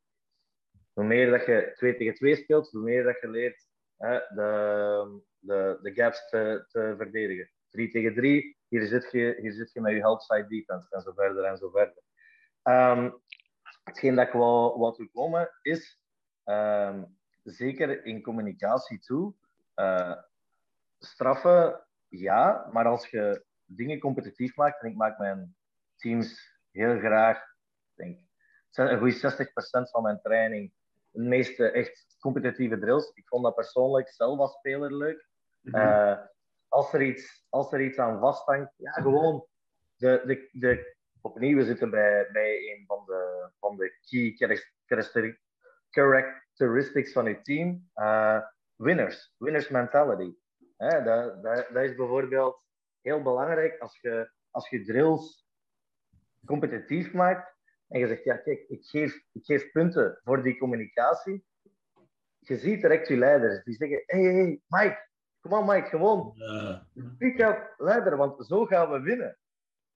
Hoe meer dat je 2 tegen 2 speelt, hoe meer dat je leert hè, de, de, de gaps te, te verdedigen. 3 tegen 3, hier zit je, hier zit je met je helpside defense en zo verder en zo verder. Um, hetgeen dat ik wou, wou toekomen is, um, zeker in communicatie toe, uh, straffen ja, maar als je dingen competitief maakt, en ik maak mijn teams heel graag, denk een goede 60% van mijn training, de meeste echt competitieve drills. Ik vond dat persoonlijk zelf als speler leuk. Mm -hmm. uh, als er iets, als er iets aan vasthangt, ja, gewoon de, de, de, opnieuw, we zitten bij, bij een van de, van de key characteristics van je team. Uh, winners, winners mentality. Hè, dat, dat, dat is bijvoorbeeld heel belangrijk als je, als je drills competitief maakt en je zegt, ja kijk, ik geef, ik geef punten voor die communicatie. Je ziet direct je leiders die zeggen, hey, hey Mike, Kom on, Mike, gewoon. Ja. Pick up leider, want zo gaan we winnen.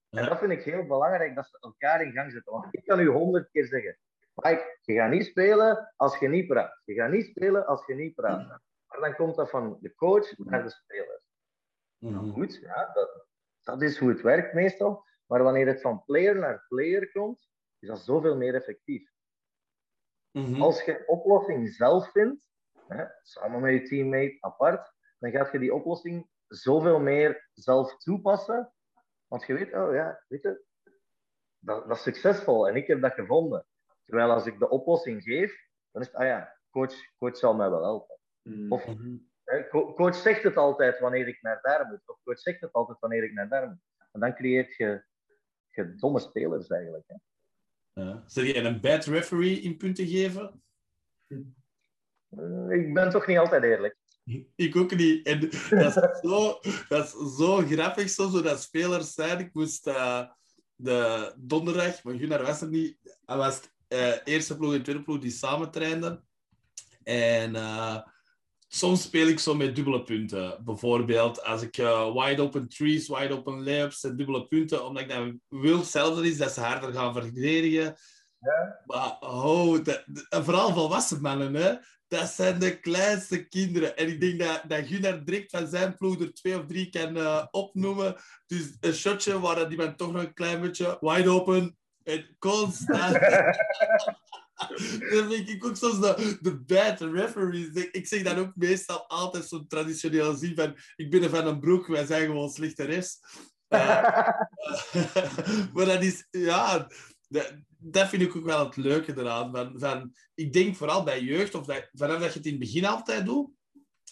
En dat vind ik heel belangrijk, dat ze elkaar in gang zetten. Want ik kan u honderd keer zeggen, Mike, je gaat niet spelen als je niet praat. Je gaat niet spelen als je niet praat. Maar dan komt dat van de coach naar de spelers. Nou, goed, ja, dat, dat is hoe het werkt meestal. Maar wanneer het van player naar player komt, is dat zoveel meer effectief. Mhm. Als je oplossing zelf vindt, hè, samen met je teammate apart, dan gaat je die oplossing zoveel meer zelf toepassen. Want je weet, oh ja, weet je, dat, dat is succesvol en ik heb dat gevonden. Terwijl als ik de oplossing geef, dan is het, ah ja, coach, coach zal mij wel helpen. Mm-hmm. Of coach zegt het altijd wanneer ik naar daar moet. Of coach zegt het altijd wanneer ik naar daar moet. En dan creëert je, je domme spelers eigenlijk. Hè. Ja. Zul je een bad referee in punten geven? Ik ben toch niet altijd eerlijk. Ik ook niet. En dat is zo, dat is zo grappig, zo, dat spelers zijn. Ik moest uh, de donderdag, maar Gunnar was er niet. Hij was uh, eerste ploeg en tweede ploeg die samen trainden. En uh, soms speel ik zo met dubbele punten. Bijvoorbeeld als ik wide open trees, wide open layups en dubbele punten, omdat ik dan wil hetzelfde is dat ze harder gaan verdedigen. Ja. Maar oh, de, de, vooral volwassen mannen, hè, dat zijn de kleinste kinderen. En ik denk dat, dat Gunnar direct van zijn ploeg er twee of drie kan uh, opnoemen. Dus een shotje waar die man toch nog een klein beetje wide open en constant. Dan denk ik ook soms de, de bad referees. Ik zeg dan ook meestal altijd zo'n traditioneel zien van ik ben er van een broek, wij zijn gewoon slichteres. Uh, maar dat is, ja, dat, dat, vind ik ook wel het leuke eraan. Van, van, ik denk vooral bij jeugd, of dat, vanaf dat je het in het begin altijd doet,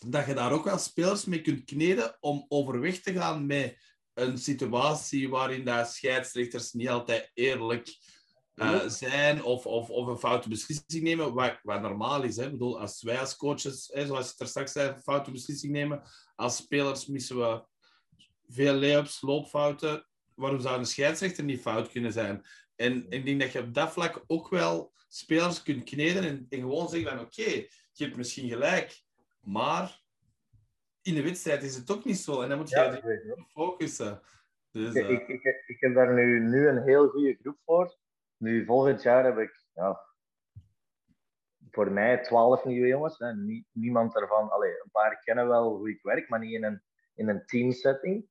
dat je daar ook wel spelers mee kunt kneden om overweg te gaan met een situatie waarin dat scheidsrechters niet altijd eerlijk uh, zijn of, of, of een foute beslissing nemen, wat, wat normaal is. Hè? Ik bedoel, als wij als coaches, hè, zoals je er straks zei, een foute beslissing nemen, als spelers missen we veel layups, loopfouten. Waarom zou een scheidsrechter niet fout kunnen zijn? En ik denk dat je op dat vlak ook wel spelers kunt kneden en, en gewoon zeggen van oké, je hebt misschien gelijk, maar in de wedstrijd is het ook niet zo. En dan moet je ja, je focussen. Dus, ik, ik, ik, ik, heb daar nu, nu een heel goede groep voor. Nu, volgend jaar heb ik ja, voor mij twaalf nieuwe jongens. Hè. niemand ervan, allee, een paar kennen wel hoe ik werk, maar niet in een, in een teamsetting.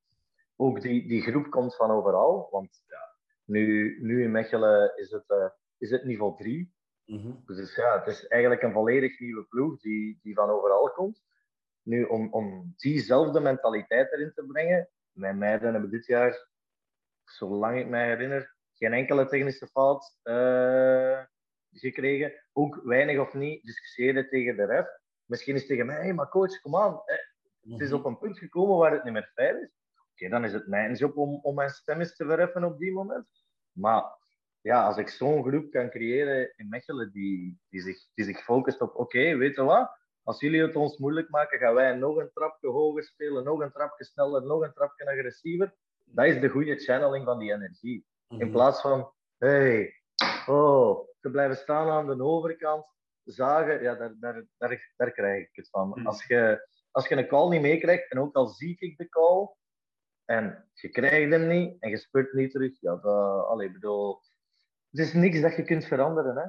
Ook die, die groep komt van overal. Want ja, nu, nu in Mechelen is het, uh, is het niveau 3. Mm Dus ja, het is eigenlijk een volledig nieuwe ploeg die, die van overal komt. Nu, om, om diezelfde mentaliteit erin te brengen, mijn meiden hebben dit jaar, zolang ik mij herinner, geen enkele technische fout uh, gekregen. Ook weinig of niet discussiëren tegen de ref. Misschien is tegen mij, hey, maar coach, kom aan. Het is mhm. op een punt gekomen waar het niet meer fair is. Oké, dan is het mijn job om, om mijn stem eens te verheffen op die moment. Maar ja, als ik zo'n groep kan creëren in Mechelen die, die, zich, die zich focust op, oké, okay, weet je wat? Als jullie het ons moeilijk maken, gaan wij nog een trapje hoger spelen, nog een trapje sneller, nog een trapje agressiever. Dat is de goede channeling van die energie. In mhm. plaats van, hey, oh, te blijven staan aan de overkant, zagen, ja, daar, daar, daar, daar krijg ik het van. Mhm. Als je, als je een call niet meekrijgt, en ook al zie ik de call, en je krijgt hem niet, en je speurt niet terug, ja, dat, allee, bedoel, het is niks dat je kunt veranderen, hè.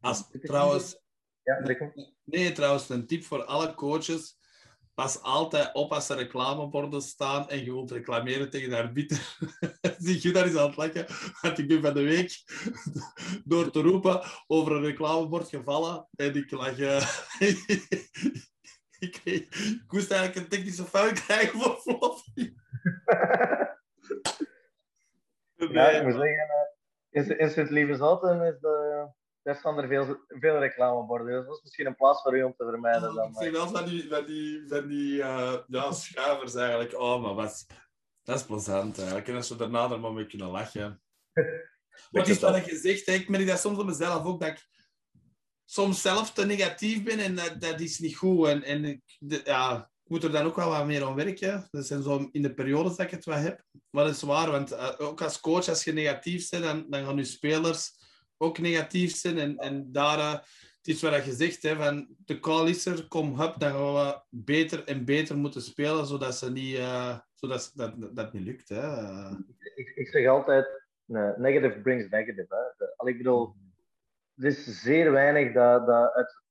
Als, trouwens, ja, nee, trouwens, een tip voor alle coaches. Pas altijd op als er reclameborden staan en je wilt reclameren tegen de arbiter. Zie je daar eens aan het lachen? Want ik ben van de week door te roepen over een reclamebord gevallen en ik lag... Uh... ik, ik moest eigenlijk een technische fout krijgen voor Fluffy. Ja, ik moet zeggen, eh, in Sint-Lieve Zouten is de staan er veel, veel reclameborden. Dus dat is misschien een plaats voor u om te vermijden. Dan, ik zie wel van die, van die, van die uh, ja, schuivers eigenlijk. Oh, maar wat, dat is plezant eigenlijk. En als we daarna er maar mee kunnen lachen. Wat is wat je zegt, ik merk dat soms op mezelf ook, dat ik soms zelf te negatief ben en dat, dat is niet goed. En, en ik, ja, ik moet er dan ook wel wat meer aan werken. Dat zijn zo in de periodes dat ik het wel heb. Maar is waar, want uh, ook als coach, als je negatief bent, dan, dan gaan je spelers ook negatief zijn. En, en daar, uh, het is wat je zegt, hè, van de call is er, kom hup, dan gaan we beter en beter moeten spelen, zodat, ze niet, uh, zodat dat, dat, niet lukt. Hè. Ik, ik zeg altijd, negative brings negative. Hè. Ik bedoel, er is zeer weinig dat, dat uit,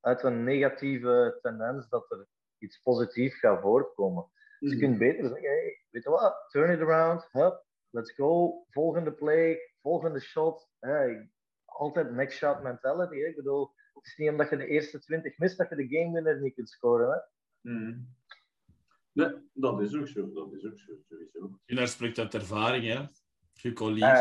uit een negatieve tendens dat er iets positiefs gaat voortkomen. Dus je kunt mm. beter zeggen, hey, weet je wat, turn it around, hup, let's go, volgende play, volgende shot. Hey, altijd next shot mentality. Hè? Ik bedoel, het is niet omdat je de eerste 20 mist dat je de game winner niet kunt scoren. Hè? Mm. Nee, dat is ook zo. Dat is ook zo, sowieso. Gunnar spreekt uit ervaring, hè? Gecolier. Uh,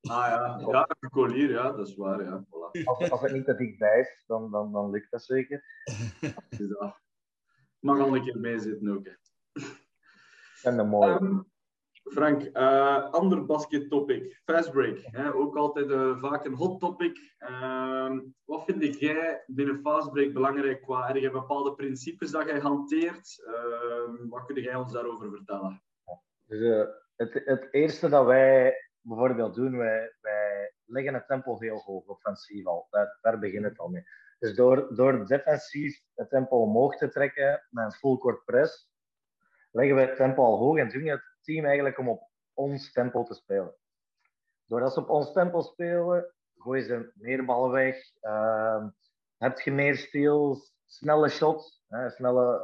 ah ja, ja gecolier, ja, dat is waar. Ja. Voilà. Als, als het niet te dichtbij is, dan, dan, dan lukt dat zeker. ja. Mag al een keer meezitten ook. Hè. En een mooie. Um, Frank, uh, ander basket topic, fast break. Hè? Ook altijd uh, vaak een hot topic. Uh, wat vind jij binnen fast break belangrijk qua er bepaalde principes dat jij hanteert? Ehm, wat kun jij ons daarover vertellen? Dus, eh, het, het, eerste dat wij bijvoorbeeld doen, wij, wij leggen het tempo heel hoog, offensief al. Daar, daar begint het al mee. Dus door, door defensief het tempo omhoog te trekken met een full court press, leggen we het tempo al hoog en we het team eigenlijk om op ons tempo te spelen. Doordat ze op ons tempo spelen, gooien ze meer ballen weg. Uh, heb je meer steals, snelle shots, snelle,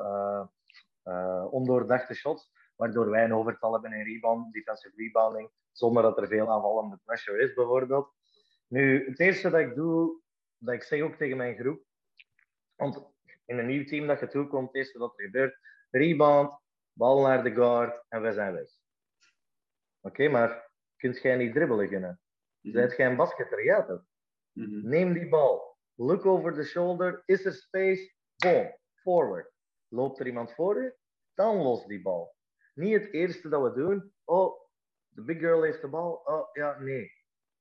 uh, ondoordachte shots, waardoor wij een overtal hebben in rebound, defensive rebounding, zonder dat er veel aanvallende pressure is, bijvoorbeeld. Nu, het eerste dat ik doe dat ik zeg ook tegen mijn groep, want in een nieuw team dat je toekomt, eerste wat er gebeurt, rebound, bal naar de guard en we zijn weg. Oké, maar kunt jij niet dribbelen kunnen? Mhm. Zijt jij een basketter? Ja, toch? Mhm. Neem die bal. Look over the shoulder. Is er space? Boom. Forward. Loopt er iemand voor u? Dan los die bal. Niet het eerste dat we doen. Oh, de big girl heeft de bal. Oh, ja, nee.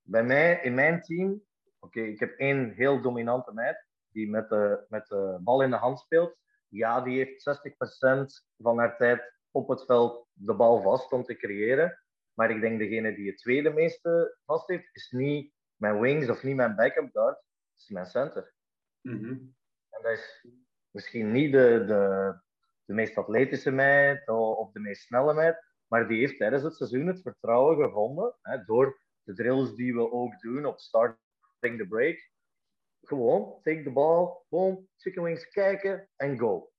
Bij mij, in mijn team, oké, ik heb één heel dominante meid die met de, met de bal in de hand speelt. Ja, die heeft 60% van haar tijd op het veld de bal vast om te creëren. Maar ik denk degene die het tweede meeste vast heeft, is niet mijn wings of niet mijn backup guard, is mijn center. Mhm. En dat is misschien niet de, de, de meest atletische meid of de meest snelle meid, maar die heeft tijdens het seizoen het vertrouwen gevonden hè, door de drills die we ook doen op starting the break. Gewoon, take the ball, boom, chicken wings kijken en go.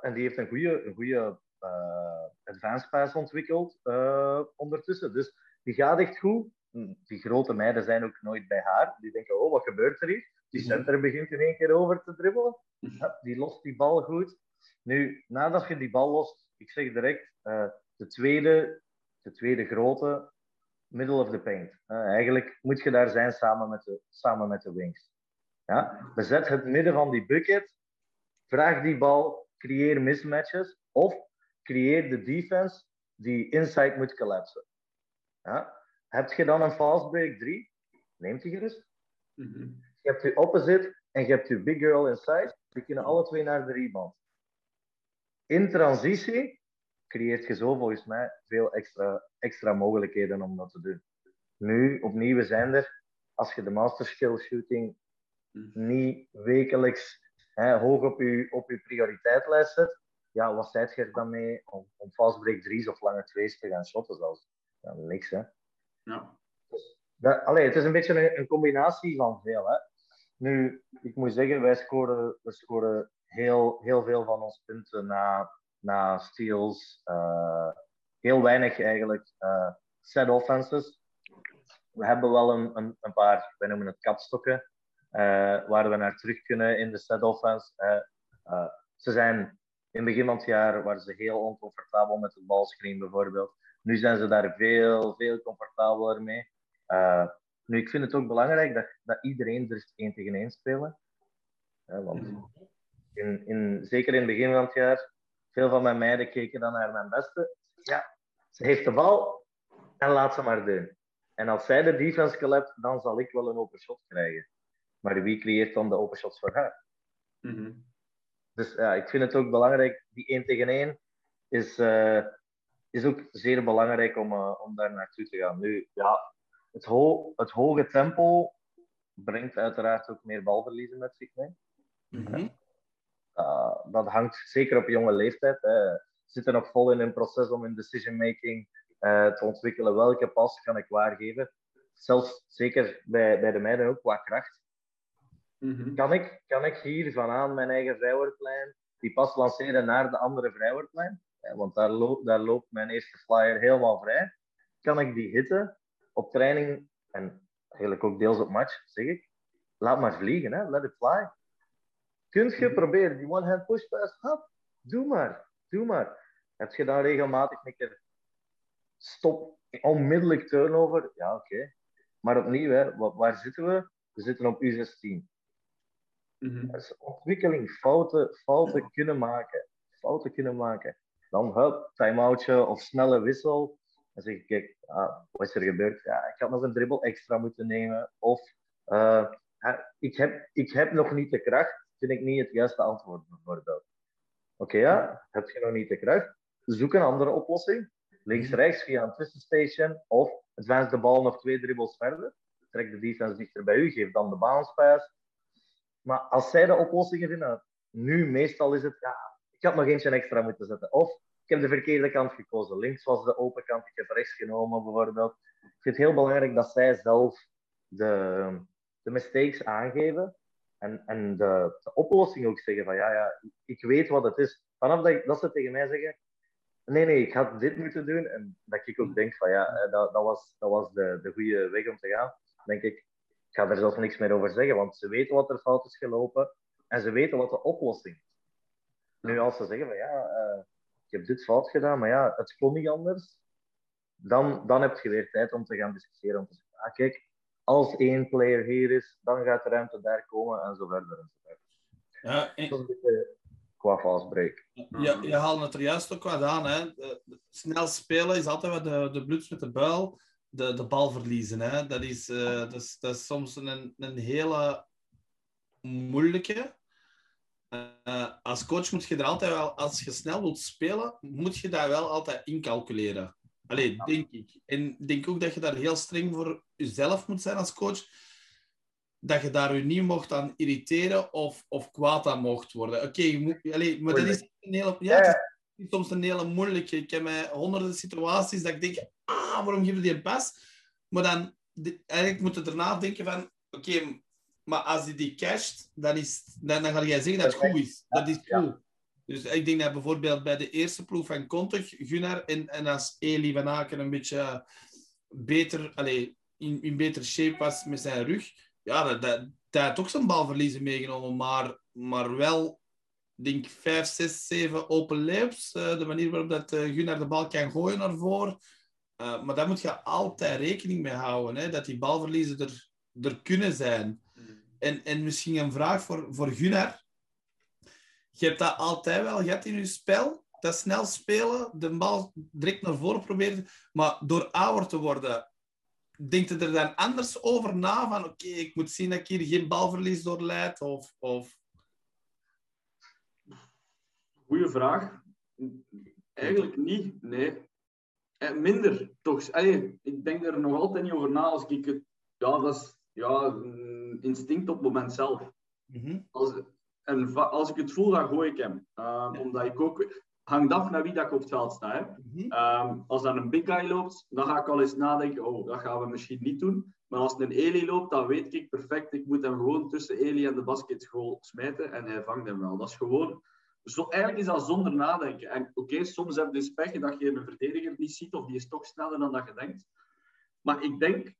En die heeft een goede, een goede eh, advanced pass ontwikkeld eh, ondertussen. Dus die gaat echt goed. Hm, Die grote meiden zijn ook nooit bij haar. Die denken, oh, wat gebeurt er hier? Die Mhm. center begint in één keer over te dribbelen. Die lost die bal goed. Nu, nadat je die bal lost, ik zeg direct, eh, de, tweede, de tweede grote, middle of the paint. Eigenlijk moet je daar zijn samen met de, samen met de wings. Ja? Bezet het midden van die bucket, vraag die bal, creëer mismatches of creëer de defense die inside moet collapsen. Ja? Heb je dan een fast break 3? Neemt die gerust. Mhm. Je hebt je opposite en je hebt je big girl inside. Die kunnen alle twee naar de rebound. In transitie creëert je zo volgens mij veel extra, extra mogelijkheden om dat te doen. Nu, opnieuw, we zijn er. Als je de master skill shooting niet wekelijks hè, hoog op je, op je prioriteitlijn zet, ja, wat zijt je er dan mee om, om fast break 3's of lange twee's te gaan shotten zelfs? Ja, niks hè. Ja. Dat, allee, het is een beetje een, een combinatie van veel. Hè. Nu, ik moet zeggen, wij scoren, we scoren heel, heel veel van ons punten na, na steals. eh, heel weinig eigenlijk eh, set offenses. We hebben wel een, een, paar, wij noemen het kapstokken, eh, waar we naar terug kunnen in de set offense. Ze zijn in het begin van het jaar waren ze heel oncomfortabel met het balscreen bijvoorbeeld. Nu zijn ze daar veel, veel comfortabeler mee. Nu, ik vind het ook belangrijk dat, dat iedereen durft één tegen één spelen. Want in, in, zeker in het begin van het jaar, veel van mijn meiden keken dan naar mijn beste. Ja, ze heeft de bal en laat ze maar doen. En als zij de defense collapse, dan zal ik wel een open shot krijgen. Maar wie creëert dan de open shots voor haar? Mm -hmm. Dus ja, ik vind het ook belangrijk, die één tegen één is, uh, is ook zeer belangrijk om, uh, om daar naartoe te gaan. Nu, ja, het, ho het hoge tempo brengt uiteraard ook meer balverliezen met zich mee. Mm -hmm. Dat hangt zeker op jonge leeftijd. Hè. Zitten nog vol in een proces om in decision making uh, te ontwikkelen. Welke pas kan ik waargeven? Zelfs zeker bij, bij de meiden ook qua kracht. Mm -hmm. kan, ik, kan ik hier vanaan mijn eigen vrijwoordplein die pas lanceren naar de andere vrijwoordplein? Ja, want daar, loopt, daar loopt mijn eerste flyer helemaal vrij. Kan ik die hitten op training en eigenlijk ook deels op match, zeg ik. Laat maar vliegen, hè? let it fly. Kunt je proberen die one-hand push pass? Hop, doe maar, doe maar. Heb je dan regelmatig een keer stop, onmiddellijk turnover? Ja, oké. Okay. Maar opnieuw, hè, waar zitten we? We zitten op U16. Mm -hmm. Dus ontwikkeling, fouten, fouten kunnen maken. Fouten kunnen maken. Dan hup, time-outje of snelle wissel. Dan zeg ik, kijk, ah, wat is er gebeurd? Ja, ik had nog een dribbel extra moeten nemen. Of uh, ik, heb, ik heb nog niet de kracht. Vind ik niet het juiste antwoord, bijvoorbeeld. Oké, okay, ja, heb je nog niet de kracht? Zoek een andere oplossing. Links-rechts via een tussenstation. Of advance de bal nog twee dribbels verder. Trek de defense dichter bij u. Geef dan de bounce pass. Maar als zij de oplossingen vinden, nu meestal is het, ja, ik had nog eentje extra moeten zetten. Of ik heb de verkeerde kant gekozen. Links was de open kant, ik heb rechts genomen bijvoorbeeld. Ik vind het heel belangrijk dat zij zelf de, de mistakes aangeven en, en de, de oplossing ook zeggen van ja, ja, ik weet wat het is. Vanaf dat, dat ze tegen mij zeggen, nee, nee, ik had dit moeten doen. En dat ik ook denk van ja, dat, dat was, dat was de, de goede weg om te gaan. denk ik, ik ga er zelfs niks meer over zeggen, want ze weten wat er fout is gelopen en ze weten wat de oplossing is. Nu, als ze zeggen van ja, uh, ik heb dit fout gedaan, maar ja, het kon niet anders, dan, dan heb je weer tijd om te gaan discussiëren. Om te zeggen, ah, kijk, als één player hier is, dan gaat de ruimte daar komen en zo verder en zo verder. Ja, en... qua fast break. Ja, je haalt het er juist ook wat aan. Hè. Snel spelen is altijd wat de, de met de buil de, de bal verliezen. Hè. Dat, is, uh, dat, is, dat is soms een, een hele moeilijke. Uh, als coach moet je er altijd wel, als je snel wilt spelen, moet je daar wel altijd incalculeren. Allee, denk ik. En ik denk ook dat je daar heel streng voor jezelf moet zijn als coach. Dat je daar je niet mocht aan irriteren of, of kwaad aan mocht worden. Oké, okay, maar dat is een hele, ja, is soms een hele moeilijke. Ik heb mij honderden situaties dat ik denk, ah, waarom je die een pas? Maar dan, eigenlijk moet je daarna denken van, oké, maar als hij die casht, dan, is, dan, dan ga jij zeggen dat het goed is. Dat is goed. Dus ik denk dat bijvoorbeeld bij de eerste proef van Kontag, Gunnar, en, en als Eli van Aken een beetje beter, allez, in, in betere shape was met zijn rug, ja, dat, dat, dat had ook zijn balverliezen meegenomen, maar, maar wel, denk 5, 6, 7 open layups. Uh, de manier waarop dat, uh, Gunnar de bal kan gooien naar voren. Uh, maar daar moet je altijd rekening mee houden, hè, dat die balverliezen er, er kunnen zijn. Mm. En, en misschien een vraag voor, voor Gunnar. Je hebt dat altijd wel gehad in je spel. Dat snel spelen, de bal direct naar voren proberen. Maar door ouder te worden, denkt je er dan anders over na? Van oké, ik moet zien dat ik hier geen balverlies door leid? Of, of... Goeie vraag. Eigenlijk niet, nee. Eh, minder, toch. Allee, ik denk er nog altijd niet over na als ik het... Ja, dat is ja, instinct op het moment zelf. Mm als, en als ik het voel, dan gooi ik hem. Uh, Omdat ik ook... Hangt af naar wie dat ik op het veld sta. Hè. Mm -hmm. als dan een big guy loopt, dan ga ik al eens nadenken, oh, dat gaan we misschien niet doen. Maar als een Eli loopt, dan weet ik perfect, ik moet hem gewoon tussen Eli en de basketgoal smijten en hij vangt hem wel. Dat is gewoon... Zo, eigenlijk is dat zonder nadenken. En oké, soms heb je dus pech dat je een verdediger niet ziet of die is toch sneller dan dat je denkt. Maar ik denk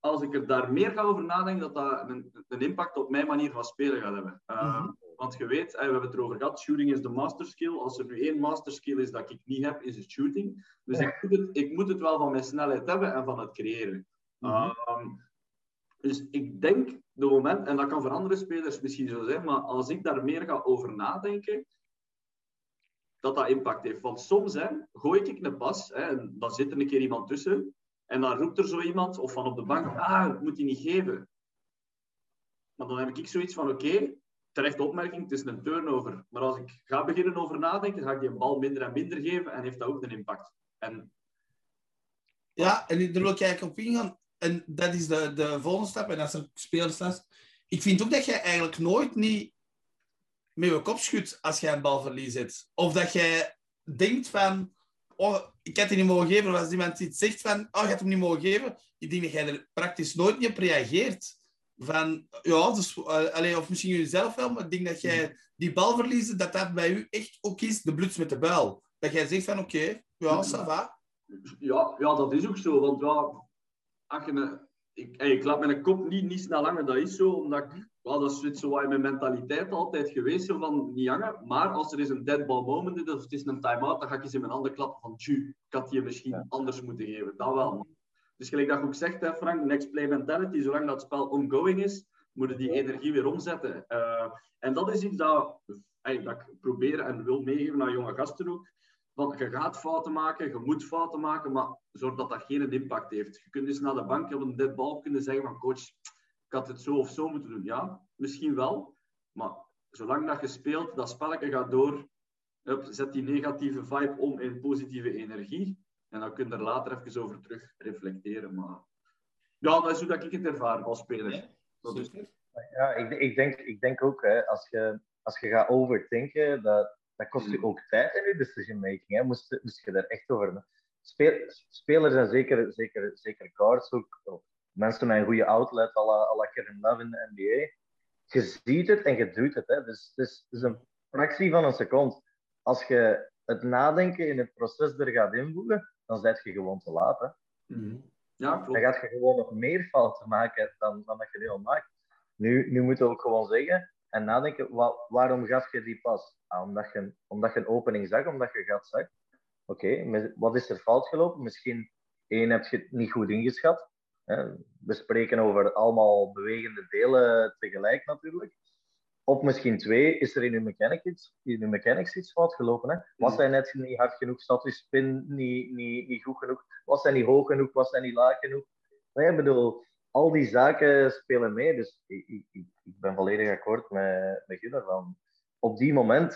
als ik er daar meer ga over nadenken, dat dat een, een impact op mijn manier van spelen gaat hebben. Uh, Want je weet, we hebben het erover gehad, shooting is de master skill. Als er nu één master skill is dat ik niet heb, is het shooting. Dus ik, moet het, ik moet het wel van mijn snelheid hebben en van het creëren. Uh, dus ik denk, de moment, en dat kan voor andere spelers misschien zo zijn, maar als ik daar meer ga over nadenken, dat dat impact heeft. Want soms hè, gooi ik een pas hè, en dan zit er een keer iemand tussen en dan roept er zo iemand, of van op de bank, ah, ik moet die niet geven. Maar dan heb ik zoiets van, oké, okay, terecht opmerking, het is een turnover. Maar als ik ga beginnen over nadenken, ga ik die bal minder en minder geven en heeft dat ook een impact. En... Ja, en daar wil ik eigenlijk op ingaan. En dat is de, de volgende stap, en dat is een speelstad. Ik vind ook dat jij eigenlijk nooit niet met je kop schudt als jij een balverlies hebt. Of dat jij denkt van, oh, ik had die niet mogen geven. Of als iemand iets zegt van, oh, je hebt hem niet mogen geven. Ik denk dat jij er praktisch nooit niet op reageert. Van, ja, dus, uh, of misschien jezelf wel, maar ik denk dat jij die bal verliezen, dat dat bij u echt ook is, de bloeds met de buil. Dat jij zegt van, oké, okay, ja, ça va. Ja, ja, dat is ook zo. Want ja, je, ik, ik laat mijn kop niet, niet snel hangen, dat is zo. Omdat ik well, dat is zo in mijn mentaliteit altijd geweest, zo van niet hangen. Maar als er is een dead ball moment is, of het is een time-out, dan ga ik eens in mijn handen klappen van, tju, ik had je misschien anders moeten geven. Dat wel. Dus gelijk dat je ook zegt, hè, Frank, next play mentality, zolang dat spel ongoing is, moeten die energie weer omzetten. Uh, en dat is iets dat, ik probeer en wil meegeven naar jonge gasten ook. Want je gaat fouten maken, je moet fouten maken, maar zorg dat dat geen impact heeft. Je kunt dus naar de bank op een ball kunnen zeggen van coach, ik had het zo of zo moeten doen. Ja, misschien wel. Maar zolang dat je speelt, dat spelletje gaat door. zet die negatieve vibe om in positieve energie. En dan kun je er later even over terug reflecteren. Maar ja, dat is hoe dat ik het ervaar als speler. Ja, ik, ik, denk, ik denk ook, hè, als, je, als je gaat overdenken, dat, dat kost je mm. ook tijd in je decision making. Hè. Moest, moest je daar echt over. Speel, spelers en zeker, zeker, zeker guards ook, mensen met een goede outlet, à la, à la Kevin Love in de NBA. Je ziet het en je doet het. Hè. Dus het is, het is een fractie van een seconde. Als je het nadenken in het proces er gaat invoegen, dan zet je gewoon te laat. Hè. Mhm. Ja, klopt. Dan gaat je gewoon nog meer fouten maken dan, dan dat je nu al maakt. Nu, nu moet je ook gewoon zeggen en nadenken, wa waarom gaf je die pas? Ah, omdat, je, omdat je een opening zag, omdat je gat zag. Oké, wat is er fout gelopen? Misschien één heb je het niet goed ingeschat. We spreken over allemaal bewegende delen tegelijk natuurlijk. Of misschien twee, is er in uw mechanics iets, in uw mechanics iets fout gelopen? Hè? Was hij net niet hard genoeg? Zat uw spin niet, niet, niet goed genoeg? Was hij niet hoog genoeg? Was hij niet laag genoeg? Nee, ik bedoel, al die zaken spelen mee. Dus ik, ik, ik ben volledig akkoord met, met Gunnar. Van op die moment,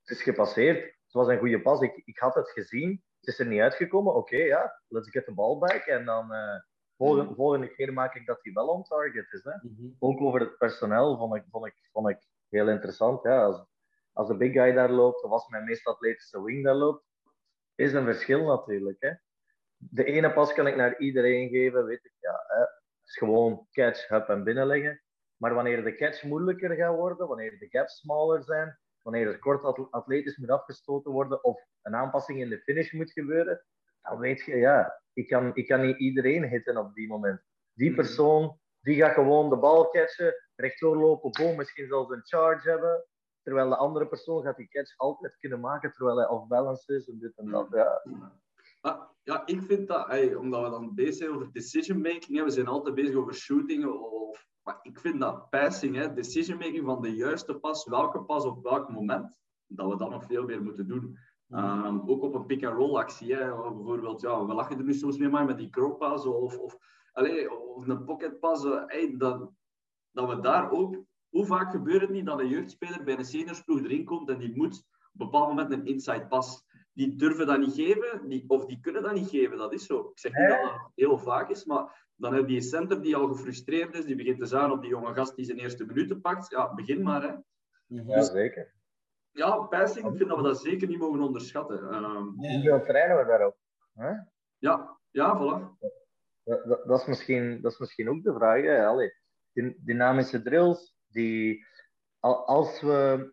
het is gepasseerd. Het was een goede pas. Ik, ik had het gezien. Het is er niet uitgekomen. Oké, ja, let's get the ball back. En dan uh, volgende, volgende keer maak ik dat hij wel on target is. Hè. Mhm. Ook over het personeel vond ik, vond ik, vond ik heel interessant. Ja. Als, als de big guy daar loopt, of als mijn meest atletische wing daar loopt, is een verschil natuurlijk. Hè. De ene pas kan ik naar iedereen geven, weet ik. Ja, hè. Het is gewoon catch, hub en binnenleggen. Maar wanneer de catch moeilijker gaat worden, wanneer de gaps smaller zijn, wanneer er kort atletisch moet afgestoten worden of een aanpassing in de finish moet gebeuren, dan weet je, ja, ik kan, ik kan niet iedereen hitten op die moment. Die mhm. persoon, die gaat gewoon de bal catchen, rechtdoor lopen, boom, misschien zelfs een charge hebben, terwijl de andere persoon gaat die catch altijd kunnen maken, terwijl hij off-balance is en dit en dat. Ja. Ah, ja, ik vind dat, omdat we dan bezig zijn over decision making, we zijn altijd bezig over shooting of maar ik vind dat passing, hè, decision making van de juiste pas, welke pas op welk moment, dat we dat nog veel meer moeten doen. Um, ook op een pick-and-roll actie. Hè. Bijvoorbeeld, ja, we lachen er nu soms mee maar met die pas of, of, allez, of een pocketpas. Hey, dat, dat we daar ook... Hoe vaak gebeurt het niet dat een jeugdspeler bij een seniorsploeg erin komt en die moet op een bepaald moment een inside pas. Die durven dat niet geven, die, of die kunnen dat niet geven. Dat is zo. Ik zeg niet dat dat heel vaak is, maar dan heb je een center die al gefrustreerd is, die begint te zagen op die jonge gast die zijn eerste minuten pakt. Ja, begin maar. Hè. Ja, dus, zeker. Ja, passing, ik vind dat we dat zeker niet mogen onderschatten. Um, Hoeveel trainen we daarop? Huh? Ja, ja, voilà. Dat, dat, is misschien, dat is misschien ook de vraag. Hè? Allee, dynamische drills, die, als we...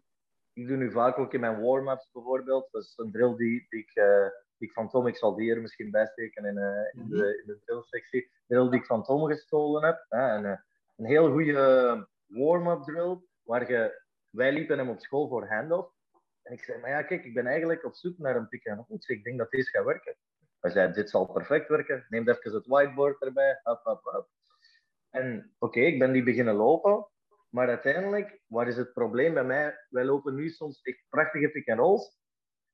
Ik doe nu vaak ook in mijn warm-ups bijvoorbeeld. Dat is een drill die, die ik... Uh, die ik van Tom, ik zal die er misschien bijsteken in, uh, in, de, mhm. in de drillsectie. Drill die ik van Tom gestolen heb. Hè, en, uh, een heel goede warm-up drill, waar je, wij liepen hem op school voor handoff. En ik zei, maar ja, kijk, ik ben eigenlijk op zoek naar een pick and roll. Ik denk dat deze gaat werken. Hij zei, dit zal perfect werken. Neem even het whiteboard erbij. Hop, hop, hop. En oké, ik ben die beginnen lopen. Maar uiteindelijk, wat is het probleem bij mij? Wij lopen nu soms echt prachtige pick and rolls.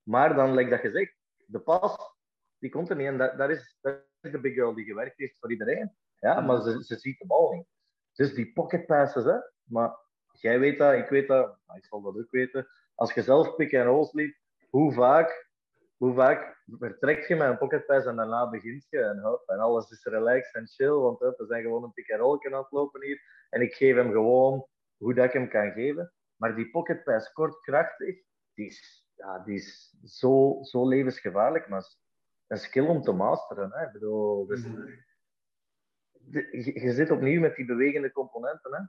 Maar dan, like dat gezegd, de pas, die komt er niet. En dat, dat, is, dat is de big girl die gewerkt heeft voor iedereen. Ja, maar ze, ze ziet de bal niet. Dus die pocket passes, hè. Maar jij weet dat, ik weet dat, ik zal dat ook weten. Als je zelf pick and rolls liep, hoe vaak, hoe vaak vertrekt je met een pocket pass en daarna begint je en, hop, en alles is relaxed en chill, want hop, we zijn gewoon een pick and roll aan het lopen hier. En ik geef hem gewoon hoe dat ik hem kan geven. Maar die pocket pass kort, krachtig, die is ja, die is zo, zo levensgevaarlijk, maar een skill om te masteren. Hè? Ik bedoel, dus, mhm. je, zit opnieuw met die bewegende componenten. Hè?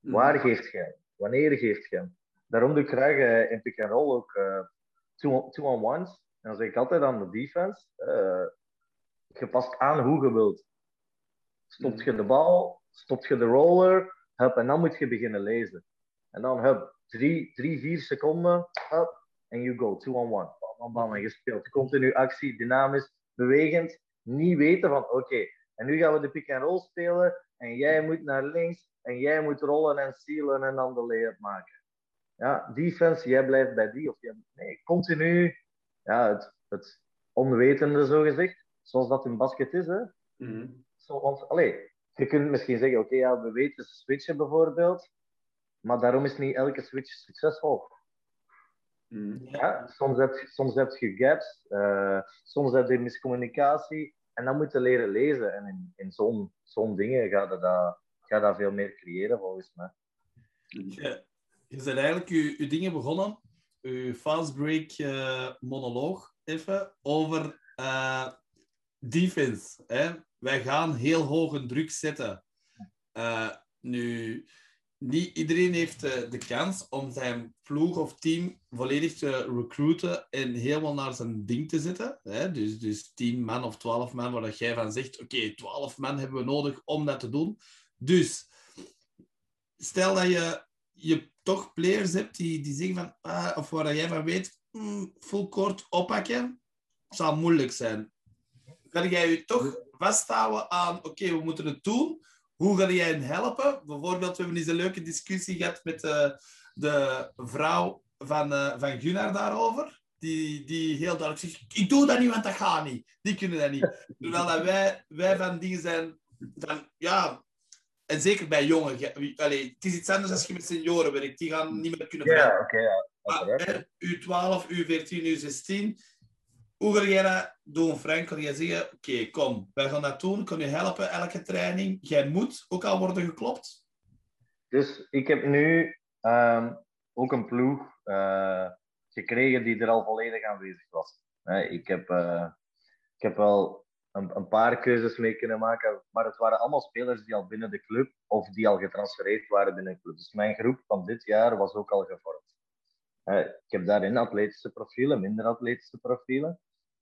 Mhm. Waar geeft je Wanneer geeft je Daarom doe ik graag uh, in pick and roll ook uh, two-on-ones. en dan zeg ik altijd aan de defense, uh, je past aan hoe je wilt. Stopt je de bal, stopt je de roller, hup, en dan moet je beginnen lezen. En dan hup, drie, drie vier seconden, hup, en you go, two on one. Bam, bam, en je speelt continu actie, dynamisch, bewegend. Niet weten van, oké, en nu gaan we de pick and roll spelen en jij moet naar links en jij moet rollen en sealen en dan de layup maken. Ja, defense, jij blijft bij die of jij, nee, continu, ja, het, het onwetende zo gezegd, zoals dat in basket is, hè. Mm Zo, want, allez, je kunt misschien zeggen, oké, ja, we weten switchen bijvoorbeeld, maar daarom is niet elke switch succesvol. Mm. Ja, soms, heb, soms heb je gaps, uh, soms heb je miscommunicatie. En dan moet je leren lezen. En in, in zo'n zo'n dingen gaat je dat, gaat dat veel meer creëren, volgens mij. Je, je bent eigenlijk je, dingen begonnen, je fast break uh, monoloog, even, over uh, defense. Hè? Wij gaan heel hoog een druk zetten. nu, niet iedereen heeft de, kans om zijn ploeg of team volledig te recruiten en helemaal naar zijn ding te zetten. Hè? Dus, dus 10 man of 12 man, waar jij van zegt, oké, okay, 12 man hebben we nodig om dat te doen. Dus, stel dat je, je toch players hebt die, die zeggen van, ah, of waar jij van weet, mm, full kort oppakken, zal moeilijk zijn. Kan jij je toch vasthouden aan, oké, we moeten het doen, hoe ga jij hen helpen? Bijvoorbeeld, we hebben eens een leuke discussie gehad met de, eh, de vrouw van, uh, van Gunnar daarover. Die, die heel duidelijk zegt, ik doe dat niet, want dat gaat niet. Die kunnen dat niet. Terwijl dat wij, wij van dingen zijn van, ja... En zeker bij jongen. Allee, het is iets anders als je met senioren werkt. Die gaan niet meer kunnen Ja, oké. ja. Maar, U12, U14, U16 hoe ga jij dat doen, Frank? Kan jij zeggen, oké, kom, wij gaan dat doen, kan je helpen, elke training. Jij moet ook al worden geklopt. Dus ik heb nu ehm, ook een ploeg uh, gekregen die er al volledig aanwezig was. ik, heb, uh, ik heb wel een, paar keuzes mee kunnen maken, maar het waren allemaal spelers die al binnen de club of die al getransfereerd waren binnen de club. Dus mijn groep van dit jaar was ook al gevormd. ik heb daarin atletische profielen, minder atletische profielen.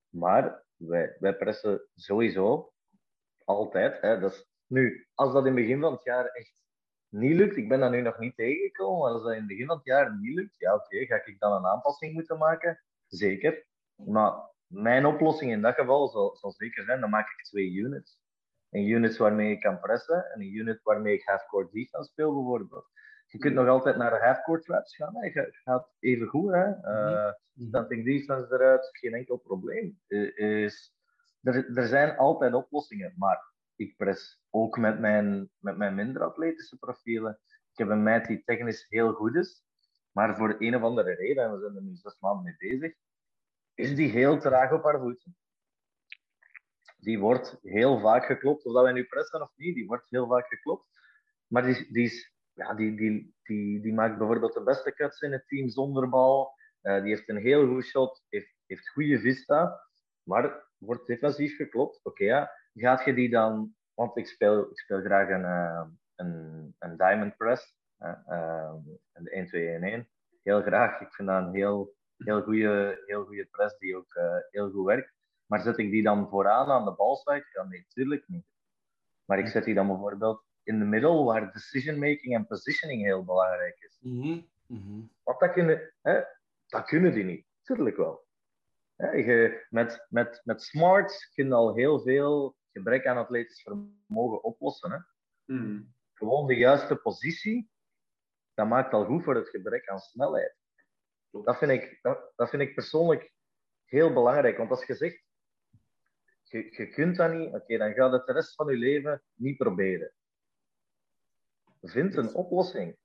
Maar wij, wij pressen sowieso altijd. Hè, is, nu, als dat in het begin van het jaar echt niet lukt, ik ben dat nu nog niet tegengekomen, maar als dat in het begin van het jaar niet lukt, ja oké, ga ik dan een aanpassing moeten maken? Zeker. Maar mijn oplossing in dat geval zal, zal zeker zijn, dan maak ik twee units. Een unit waarmee ik kan pressen en een unit waarmee ik half-court defense speel bijvoorbeeld. Je kunt nog altijd naar de half-court traps gaan. Hè. Je gaat even goed. Hè. Uh, Standing defense eruit, geen enkel probleem. Uh, is, er, er zijn altijd oplossingen, maar ik press ook met mijn, met mijn minder atletische profielen. Ik heb een meid die technisch heel goed is, maar voor een of andere reden, en we zijn er nu zes maanden mee bezig, is die heel traag op haar voeten. Die wordt heel vaak geklopt, of dat wij nu pressen of niet, die wordt heel vaak geklopt. Maar die, die is ja, die, die, die, die maakt bijvoorbeeld de beste cuts in het team zonder bal. Uh, die heeft een heel goed shot, heeft, heeft goede vista, maar wordt defensief geklopt. Oké, gaat je die dan... Want ik speel, ik speel graag een, een, een diamond press, uh, een 1-2-1-1. Heel graag. Ik vind dat een heel, heel goede heel goede press die ook heel goed werkt. Maar zet ik die dan vooraan aan de balsite? Ja, nee, natuurlijk niet. Maar ik zet die dan bijvoorbeeld in de middel, waar decision making en positioning heel belangrijk is. Mm -hmm. Want dat kunnen, hè, dat kunnen die niet. Tuurlijk wel. Hè, je, met, met, met smarts kun je al heel veel gebrek aan atletisch vermogen oplossen. Hè. Mhm. Gewoon de juiste positie, dat maakt al goed voor het gebrek aan snelheid. Dat vind, ik, dat, vind ik persoonlijk heel belangrijk. Want als je zegt, je, je kunt dat niet, oké, dan gaat het de rest van je leven niet proberen. Vind een oplossing.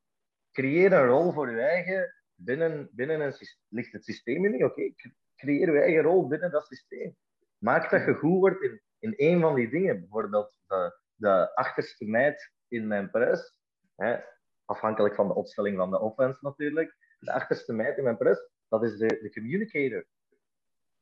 Creëer een rol voor je eigen binnen, binnen een systeem. Ligt het systeem niet? Oké, creëer je eigen rol binnen dat systeem. Maak dat je goed wordt in, in een van die dingen. Bijvoorbeeld de, de achterste meid in mijn prijs. Hè, afhankelijk van de opstelling van de offense natuurlijk. De achterste meid in mijn prijs, dat is de, de communicator.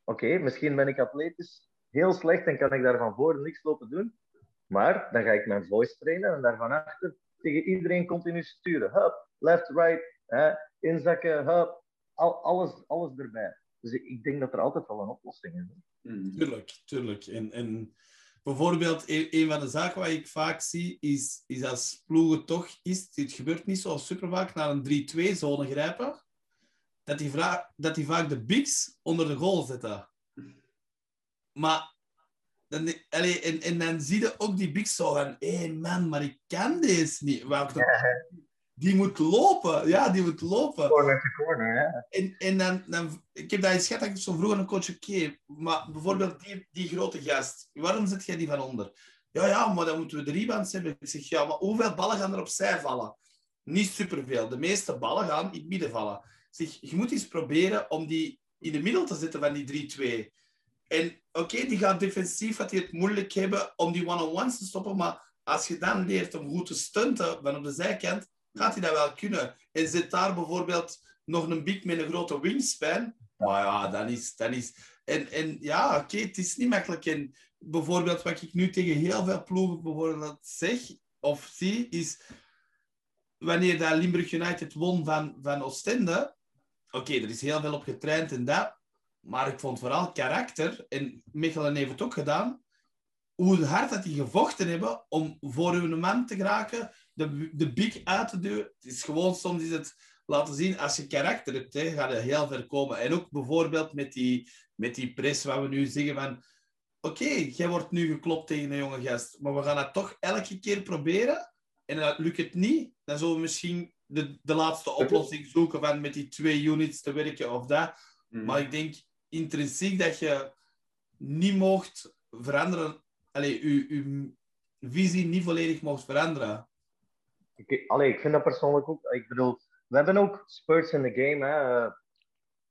Oké, misschien ben ik atletisch heel slecht en kan ik daar van voor niks lopen doen. Maar dan ga ik mijn voice trainen en daarvan achter tegen iedereen continu sturen. Hup, left, right, hè, inzakken, hup, al, alles, alles erbij. Dus ik, ik, denk dat er altijd wel een oplossing is. Mm. Tuurlijk, tuurlijk. En, en bijvoorbeeld, een, een, van de zaken waar ik vaak zie, is, is als ploegen toch is, dit gebeurt niet zo super vaak, naar een 3-2-zone grijpen, dat die, dat die vaak de bigs onder de goal zetten. Maar dan, en, en dan zie je ook die big zo van, hé man, maar ik kan deze niet. Die moet lopen, ja, die moet lopen. Corner to corner, ja. En, en dan, dan, ik heb dat eens gehad, dat ik zo vroeg aan een coach, oké, maar bijvoorbeeld die, die grote gast, waarom zet jij die van onder? Ja, ja, maar dan moeten we de rebounds hebben. Ik zeg, ja, maar hoeveel ballen gaan er opzij vallen? Niet superveel. De meeste ballen gaan in het midden vallen. Ik zeg, je moet eens proberen om die in de middel te zetten van die 3-2. En oké, die gaat defensief gaat hij het moeilijk hebben om die one-on-ones te stoppen. Maar als je dan leert om goed te stunten van op de zijkant, gaat hij dat wel kunnen. En zit daar bijvoorbeeld nog een big met een grote wingspan. Maar ja, dan is... Dan is en, en ja, oké, het is niet makkelijk. En bijvoorbeeld wat ik nu tegen heel veel ploegen bijvoorbeeld zeg of zie, is... wanneer dat Limburg United won van, van Oostende, oké, er is heel veel op getraind en dat, maar ik vond vooral karakter, en Mechelen heeft het ook gedaan, hoe hard dat die gevochten hebben om voor hun man te geraken, de, de big uit te duwen. Het is gewoon, soms is het laten zien, als je karakter hebt, hè, ga je heel ver komen. En ook bijvoorbeeld met die, met die press, waar we nu zeggen van, oké, jij wordt nu geklopt tegen een jonge gast, maar we gaan dat toch elke keer proberen. En dan lukt het niet, dan zullen we misschien de, de laatste oplossing zoeken van met die twee units te werken of dat. Mhm. Maar ik denk intrinsiek dat je niet mocht veranderen, allee, je, je visie niet volledig mocht veranderen. Ik, allee, ik vind dat persoonlijk ook. Ik bedoel, we hebben ook spurts in de game. Hè. Eh,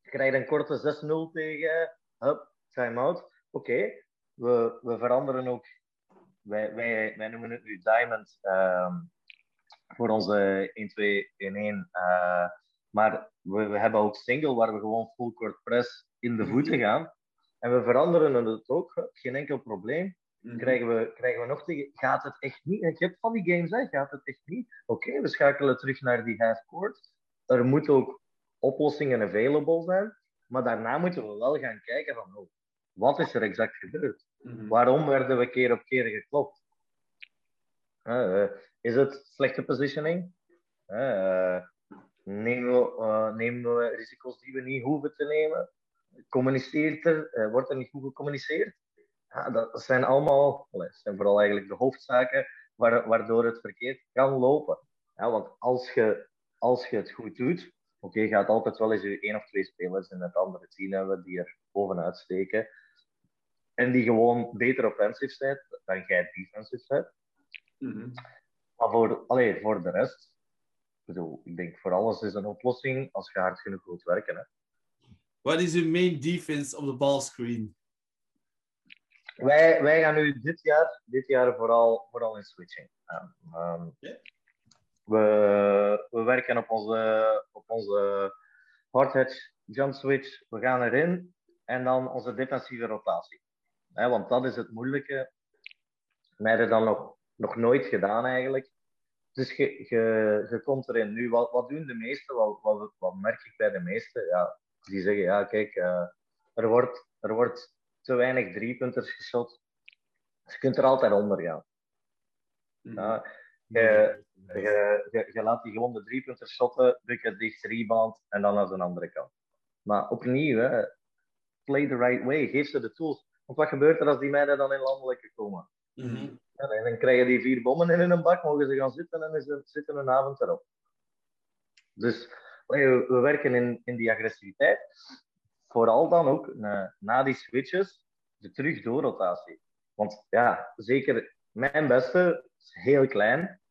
Je krijgt een korte 6-0 tegen. Hup, time-out. Oké, we, we veranderen ook. Wij, wij, wij noemen het nu Diamond. ehm, voor onze 1-2-1-1. eh, maar we, we hebben ook single waar we gewoon full court press in de voeten gaan. En we veranderen het ook. Geen enkel probleem. Mhm. Krijgen we, krijgen we nog tegen. Gaat het echt niet? En je hebt van die games, hè? gaat het echt niet? Oké, we schakelen terug naar die half court. Er moeten ook oplossingen available zijn. Maar daarna moeten we wel gaan kijken van, oh, wat is er exact gebeurd? Mhm. Waarom werden we keer op keer geklopt? Eh, eh, is het slechte positioning? Eh, nemen, we, nemen we risico's die we niet hoeven te nemen? Communiceert er, wordt er niet goed gecommuniceerd? Ja, dat zijn allemaal, dat zijn vooral eigenlijk de hoofdzaken waar, waardoor het verkeerd kan lopen. Ja, want als je, als je het goed doet, oké, gaat altijd wel eens je één of twee spelers in het andere team hebben die er bovenuit steken. En die gewoon beter offensief zijn dan jij defensief bent. Mhm. Maar voor, allee, voor de rest, ik bedoel, ik denk voor alles is een oplossing als je hard genoeg wilt werken. Hè. Wat is uw main defense op de ballscreen? Wij, wij gaan nu dit jaar, dit jaar vooral, vooral in switching. Ehm, Ja. we, we werken op onze, op onze hard hedge jump switch. We gaan erin en dan onze defensieve rotatie. Hè, want dat is het moeilijke. Wij hebben dat nog, nog nooit gedaan eigenlijk. Dus je, je, je komt erin. Nu, wat, wat doen de meesten? Wat, wat, wat merk ik bij de meesten? Ja, die zeggen, ja, kijk, eh, er, wordt, er wordt te weinig driepunters geschot. Dus je kunt er altijd onder gaan. Mhm. Ja, je, je, je, je laat die gewoon de driepunters shotten, druk het dicht, rebound en dan naar de andere kant. Maar opnieuw, hè, play the right way. Geef ze de tools. Want wat gebeurt er als die meiden dan in landelijke komen? Mhm. Ja, dan dan krijgen die vier bommen in hun bak, mogen ze gaan zitten en het, zitten hun avond erop. Dus we werken in, in die agressiviteit. Vooral dan ook na, na die switches, de terug doorrotatie. Want ja, zeker mijn beste is heel klein.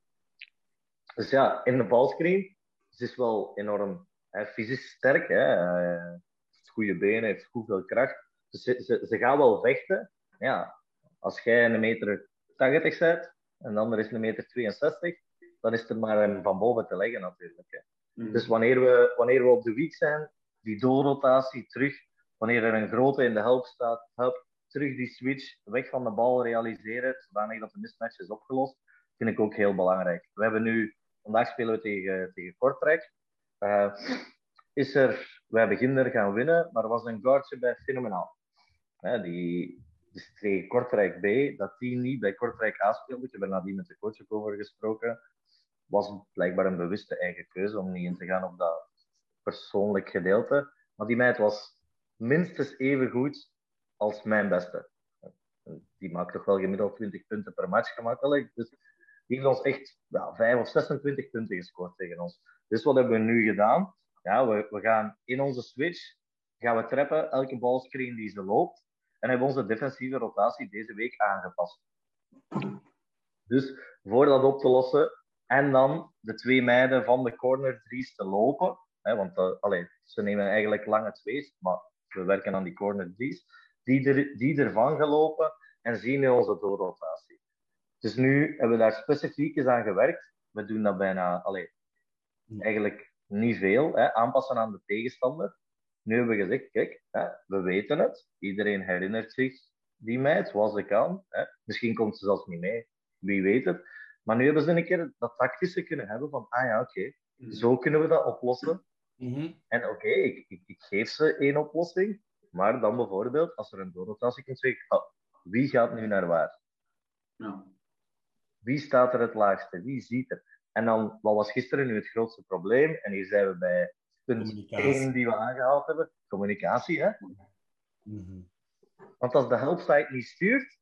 Dus ja, in de balscreen, ze is wel enorm hè, fysisch sterk. Hè. eh, heeft goede benen, heeft goed veel kracht. Dus ze, ze, ze gaat wel vechten. Ja, als jij een meter 80 bent en de ander is een meter 62, dan is er maar een van boven te leggen natuurlijk. Hè. Mhm. Dus wanneer we, wanneer we op de week zijn, die doorrotatie terug, wanneer er een grote in de help staat, help, terug die switch weg van de bal realiseren, zodanig dat de mismatch is opgelost, vind ik ook heel belangrijk. We hebben nu, vandaag spelen we tegen, tegen Kortrijk. Eh, is er, wij beginnen gaan winnen, maar was een guardje bij fenomenaal. Die, dus tegen Kortrijk B, dat die niet bij Kortrijk A speelde. Ik heb er nadien met de coach over gesproken. Was blijkbaar een bewuste eigen keuze om niet in te gaan op dat persoonlijk gedeelte. Maar die meid was minstens even goed als mijn beste. Die maakt toch wel gemiddeld 20 punten per match gemakkelijk. Dus die heeft ons echt ja, 5 of 26 punten gescoord tegen ons. Dus wat hebben we nu gedaan? Ja, we, we gaan in onze switch gaan we trappen elke balscreen die ze loopt. En hebben onze defensieve rotatie deze week aangepast. Dus voor dat op te lossen en dan de twee meiden van de corner threes te lopen. Hè, want allee, ze nemen eigenlijk lange twees, maar we werken aan die corner threes. Die, er, die ervan gelopen en zien nu onze doorrotatie. Dus nu hebben we daar specifiek eens aan gewerkt. We doen dat bijna, allee, eigenlijk niet veel, hè, aanpassen aan de tegenstander. Nu hebben we gezegd, kijk, hè, we weten het. Iedereen herinnert zich die meid, zoals ze kan. Hè. Misschien komt ze zelfs niet mee, wie weet het. Maar nu hebben ze een keer dat tactische kunnen hebben van, ah ja, oké, zo kunnen we dat oplossen. Mhm. En oké, ik, ik, ik geef ze één oplossing, maar dan bijvoorbeeld, als er een doorrotatie komt, zeg ik, oh, wie gaat nu naar waar? Ja. Wie staat er het laagste? Wie ziet er? En dan, wat was gisteren nu het grootste probleem? En hier zijn we bij punt Communicatie. 1 die we aangehaald hebben. Communicatie, hè? Mhm. Want als de helpside niet stuurt,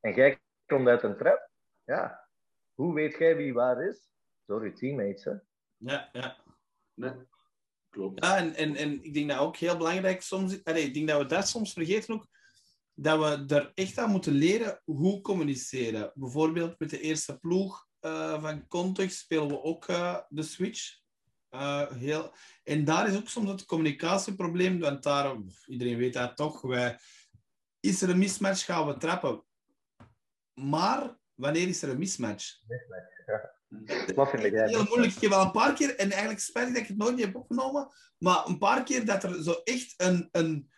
en jij komt uit een trap, ja, hoe weet jij wie waar is? Door je teammates, hè? Ja, ja. Nee. Klopt. Ja, en, en, en ik denk dat ook heel belangrijk soms... Allee, ik denk dat we dat soms vergeten ook. Dat we er echt aan moeten leren hoe communiceren. Bijvoorbeeld met de eerste ploeg eh, van Context spelen we ook eh, de switch. Eh, heel... En daar is ook soms het communicatieprobleem. Want daar, iedereen weet dat toch. Wij... Is er een mismatch, gaan we trappen. Maar wanneer is er een mismatch? Wat vind heel moeilijk. Ik heb wel een paar keer, en eigenlijk spijt dat ik het nooit niet heb opgenomen, maar een paar keer dat er zo echt een, een,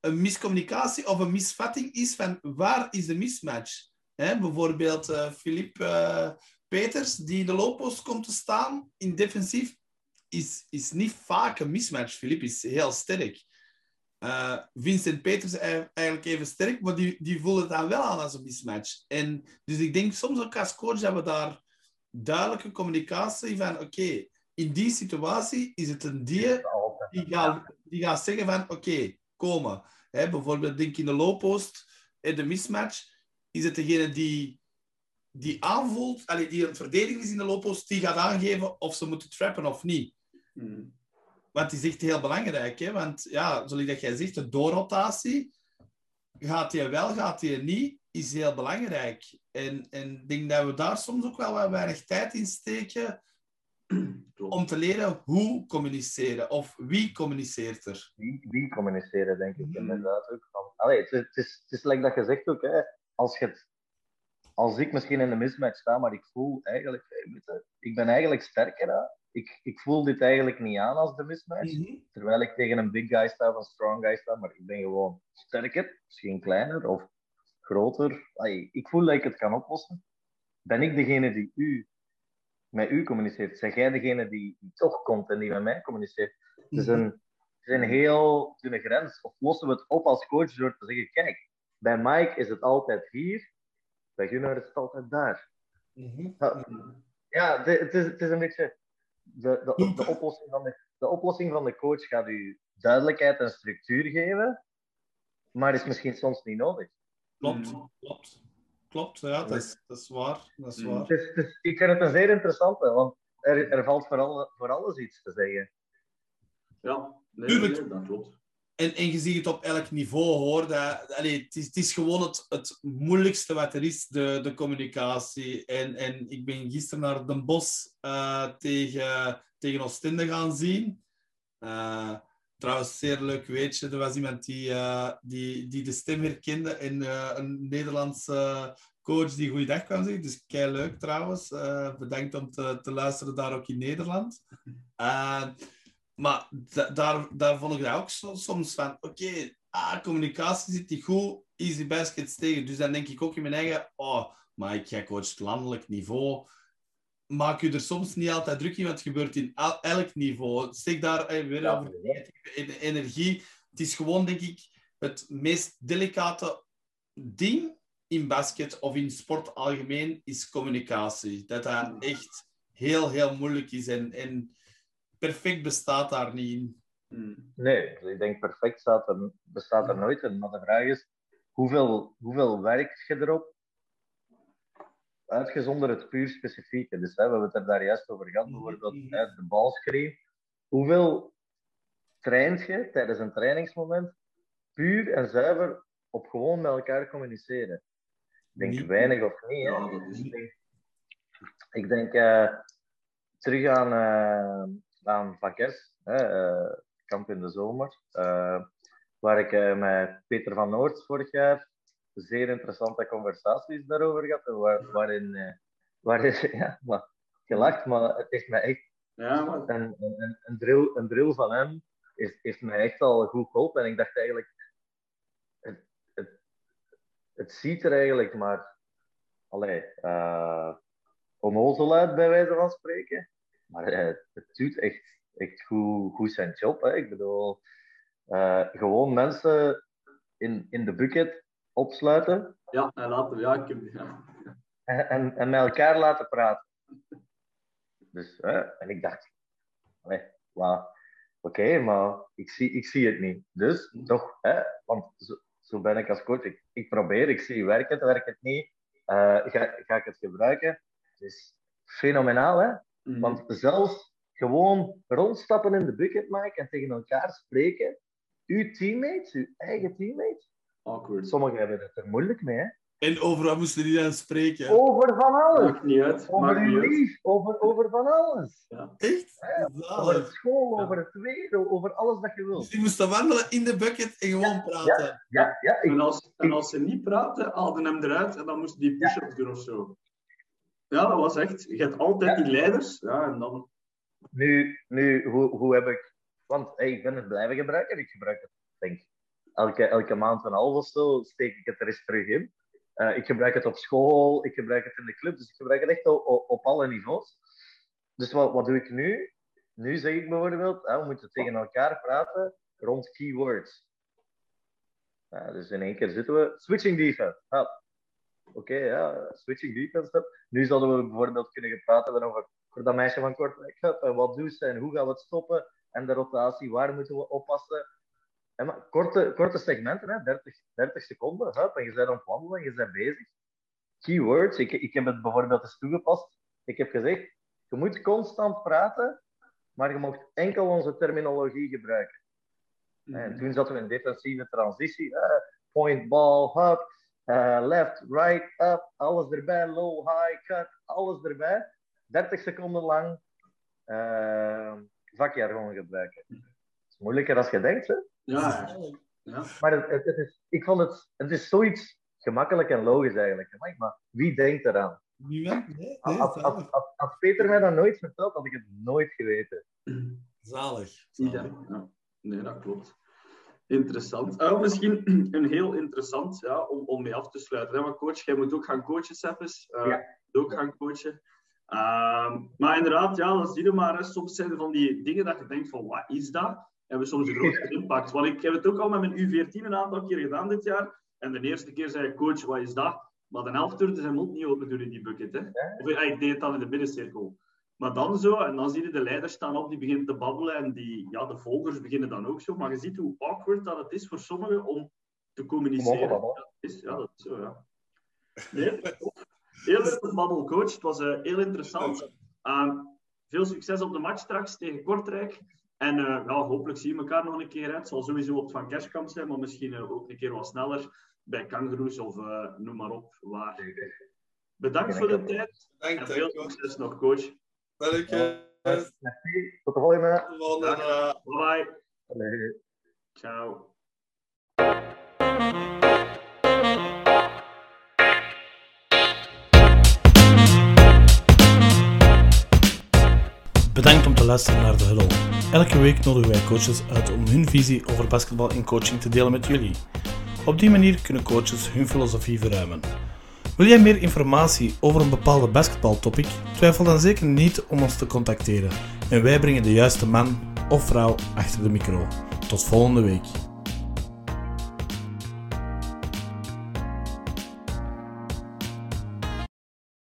een miscommunicatie of een misvatting is van waar is de mismatch. Hè, bijvoorbeeld eh Philippe eh, Peters, die in de looppost komt te staan in defensief, is, is niet vaak een mismatch. Philippe is heel sterk. Eh, Vincent Peters is eigenlijk even sterk, maar die, die voelen het dan wel aan als een mismatch. En, dus ik denk soms ook als coach dat we daar duidelijke communicatie van oké, in die situatie is het een die die gaat, die gaat zeggen van oké, komen. Hè, bijvoorbeeld denk in de looppost, in de mismatch, is het degene die, die aanvoelt, allee, die een verdediging is in de looppost, die gaat aangeven of ze moeten trappen of niet. Mhm. Want die is echt heel belangrijk. Hè? Want ja, zoals dat jij zegt, de doorrotatie, gaat die wel, gaat die niet, is heel belangrijk. En en ik denk dat we daar soms ook wel wat weinig tijd in steken om te leren hoe communiceren of wie communiceert er. Wie, wie communiceren, denk ik Hmm. inderdaad ook. Van, allee, het, is- het, is, het is like dat je zegt ook, hè, als, je het, als ik misschien in een mismatch sta, maar ik voel eigenlijk, je, ik ben eigenlijk sterker. Hè? Ik, ik voel dit eigenlijk niet aan als de mismatch. Terwijl ik tegen een big guy sta of een strong guy sta, maar ik ben gewoon sterker, misschien kleiner of groter. Ik voel dat ik het kan oplossen. Ben ik degene die u met u communiceert? Zeg jij degene die, die toch komt en die met mij communiceert? Het is een, het is een heel dunne grens. Of lossen we het op als coach door te zeggen: kijk, bij Mike is het altijd hier, bij Gunnar is het altijd daar. Ja, Ja, het, het is, het is een beetje. De, de, de, oplossing van de, de oplossing van de coach gaat u duidelijkheid en structuur geven, maar is misschien soms niet nodig. Klopt, klopt. Klopt, ja, dat is, dat is waar. Dat is waar. Het is- ik vind het een zeer interessante, want er, er valt voor, alle, voor alles iets te zeggen. Ja, nee, Tuurlijk. nee, dat klopt. En, en je ziet het op elk niveau, hoor. Dat, allee, het, is, het is gewoon het, het moeilijkste wat er is, de, de communicatie. En, en ik ben gisteren naar Den Bosch eh, tegen, tegen Oostende gaan zien. Eh, trouwens, zeer leuk weetje. Er was iemand die, eh, die, die de stem herkende en eh, een Nederlandse coach die goeiedag kwam zeggen. Dus kei leuk trouwens. Eh, bedankt om te, te luisteren daar ook in Nederland. Maar da- daar, daar vond ik dat ook soms van, oké, ah, communicatie zit niet goed, easy baskets tegen. Dus dan denk ik ook in mijn eigen, oh, maar ik ga coach landelijk niveau. Maak je er soms niet altijd druk in, want het gebeurt in el- elk niveau. Steek daar eh, weer Ja, over negatieve en- energie. Het is gewoon, denk ik, het meest delicate ding in basket of in sport algemeen, is communicatie. Dat dat echt heel, heel moeilijk is en... en perfect bestaat daar niet in. Mm. Nee, ik denk perfect staat er, bestaat er nooit in. Maar de vraag is, hoeveel, hoeveel werkt je erop? Uitgezonderd het puur specifieke. Dus hè, we hebben het er daar juist over gehad, bijvoorbeeld Mhm. hè, de balscreen. Hoeveel traint je tijdens een trainingsmoment puur en zuiver op gewoon met elkaar communiceren? Ik denk Niet. weinig of niet. Hè? Ja, Ik denk, ik denk eh, terug aan, eh aan Van Kers, hè, eh, kamp in de zomer, waar ik met Peter van Noort vorig jaar zeer interessante conversaties daarover gehad, waar, waarin, eh, waarin ja, maar, gelacht, maar het heeft mij echt Ja, maar een, een, een, drill, een drill van hem is, heeft mij echt al goed geholpen. En ik dacht eigenlijk, het, het, het ziet er eigenlijk maar, allee, eh, onnozel uit, bij wijze van spreken. Maar uh, het doet echt, echt goed, goed zijn job. Hè. Ik bedoel, uh, gewoon mensen in, in de bucket opsluiten. Ja, en laten ja, ik heb, ja. En, en, en, met elkaar laten praten. Dus, en ik dacht, wauw, oké, maar ik zie, ik zie het niet. Dus toch, hè, want zo, zo ben ik als coach. Ik, ik probeer, ik zie, werkt het, werkt het niet? Uh, ga, ga ik het gebruiken? Het is fenomenaal, hè? Mm. Want zelfs gewoon rondstappen in de bucket, Mike, en tegen elkaar spreken. Uw teammates, uw eigen teammates. Awkward. Sommigen hebben het er moeilijk mee, hè? En over wat moesten die dan spreken? Over van alles. Maakt niet uit. Over lief, over, over van alles. Ja. Echt? Over school, Ja. over het weer, over alles dat je Dus wilt. die moesten wandelen in de bucket en gewoon praten. Ja, ja, ik, En als, en als ze niet praten, haalden hem eruit en dan moesten die push-ups doen of zo. Ja, dat was echt. Je hebt altijd die leiders. Ja, en dan. Nu, nu hoe, hoe heb ik... Want hey, ik ben het blijven gebruiken. Ik gebruik het, denk ik, elke, elke maand en half of zo steek ik het er eens terug in. Eh, ik gebruik het op school, ik gebruik het in de club, dus ik gebruik het echt op, alle niveaus. Dus wat, wat doe ik nu? Nu zeg ik bijvoorbeeld, hè, we moeten tegen elkaar praten rond keywords. Dus in één keer zitten we, switching defense. Oké, ja, switching defense. Nu zouden we bijvoorbeeld kunnen praten over, dat meisje van Kortrijk. Wat doen ze en hoe gaan we het stoppen? En de rotatie, waar moeten we oppassen? En maar, korte, korte segmenten, hè, 30, 30 seconden. Hup, en je bent aan het wandelen, je bent bezig. Keywords, ik, ik heb het bijvoorbeeld eens toegepast. Ik heb gezegd, je moet constant praten, maar je mag enkel onze terminologie gebruiken. En toen zaten we in defensieve transitie. point, ball, hub, eh, left, right, up, alles erbij, low, high, cut, alles erbij. 30 seconden lang uh, vakjargon gebruiken. Het is moeilijker als je denkt, hè? Ja. Maar het, het, het is, ik vond het, het is zoiets gemakkelijk en logisch eigenlijk. Maar, maar wie denkt eraan? Niemand? Nee, Als, nee, als, als, als- als Peter mij dat nooit vertelt, had ik het nooit geweten. Zalig. Ja. Nee, dat klopt. Interessant. Eh, misschien een heel interessant ja, om, om mee af te sluiten. Hè? Maar coach, jij moet ook gaan coachen, Seppes. Eh, Ja. moet ook gaan coachen. Ehm, maar inderdaad, ja, dat zie je maar. Hè. Soms zijn er van die dingen dat je denkt van, wat is dat? Hebben soms een grote impact. Want ik heb het ook al met mijn U14 een aantal keer gedaan dit jaar. En de eerste keer zei ik, coach, wat is dat? Maar de helft durfde zijn mond niet open doen in die bucket. Hè. Of ja, ik deed het dan in de middencirkel. Maar dan zo, en dan zie je de leiders staan op, die beginnen te babbelen en die, ja, de volgers beginnen dan ook zo. Maar je ziet hoe awkward dat het is voor sommigen om te communiceren. Dat is, ja, dat is zo, ja. Nee, heel leuk babbel, coach. Het was eh, heel interessant. Ehm, veel succes op de match straks tegen Kortrijk. En eh, ja, hopelijk zien we elkaar nog een keer. Hè. Het zal sowieso op het Van Kerskamp zijn, maar misschien eh, ook een keer wat sneller bij Kangaroos of eh, noem maar op waar. Bedankt voor de tijd en Bedankt, veel hè, coach. succes nog, coach. Dank je. Tot de volgende. Tot de volgende. eh, Bye bye. Allee. Ciao. Bedankt om te luisteren naar de Huddle. Elke week nodigen wij coaches uit om hun visie over basketbal en coaching te delen met jullie. Op die manier kunnen coaches hun filosofie verruimen. Wil jij meer informatie over een bepaalde basketbaltopic? Twijfel dan zeker niet om ons te contacteren. En wij brengen de juiste man of vrouw achter de micro. Tot volgende week.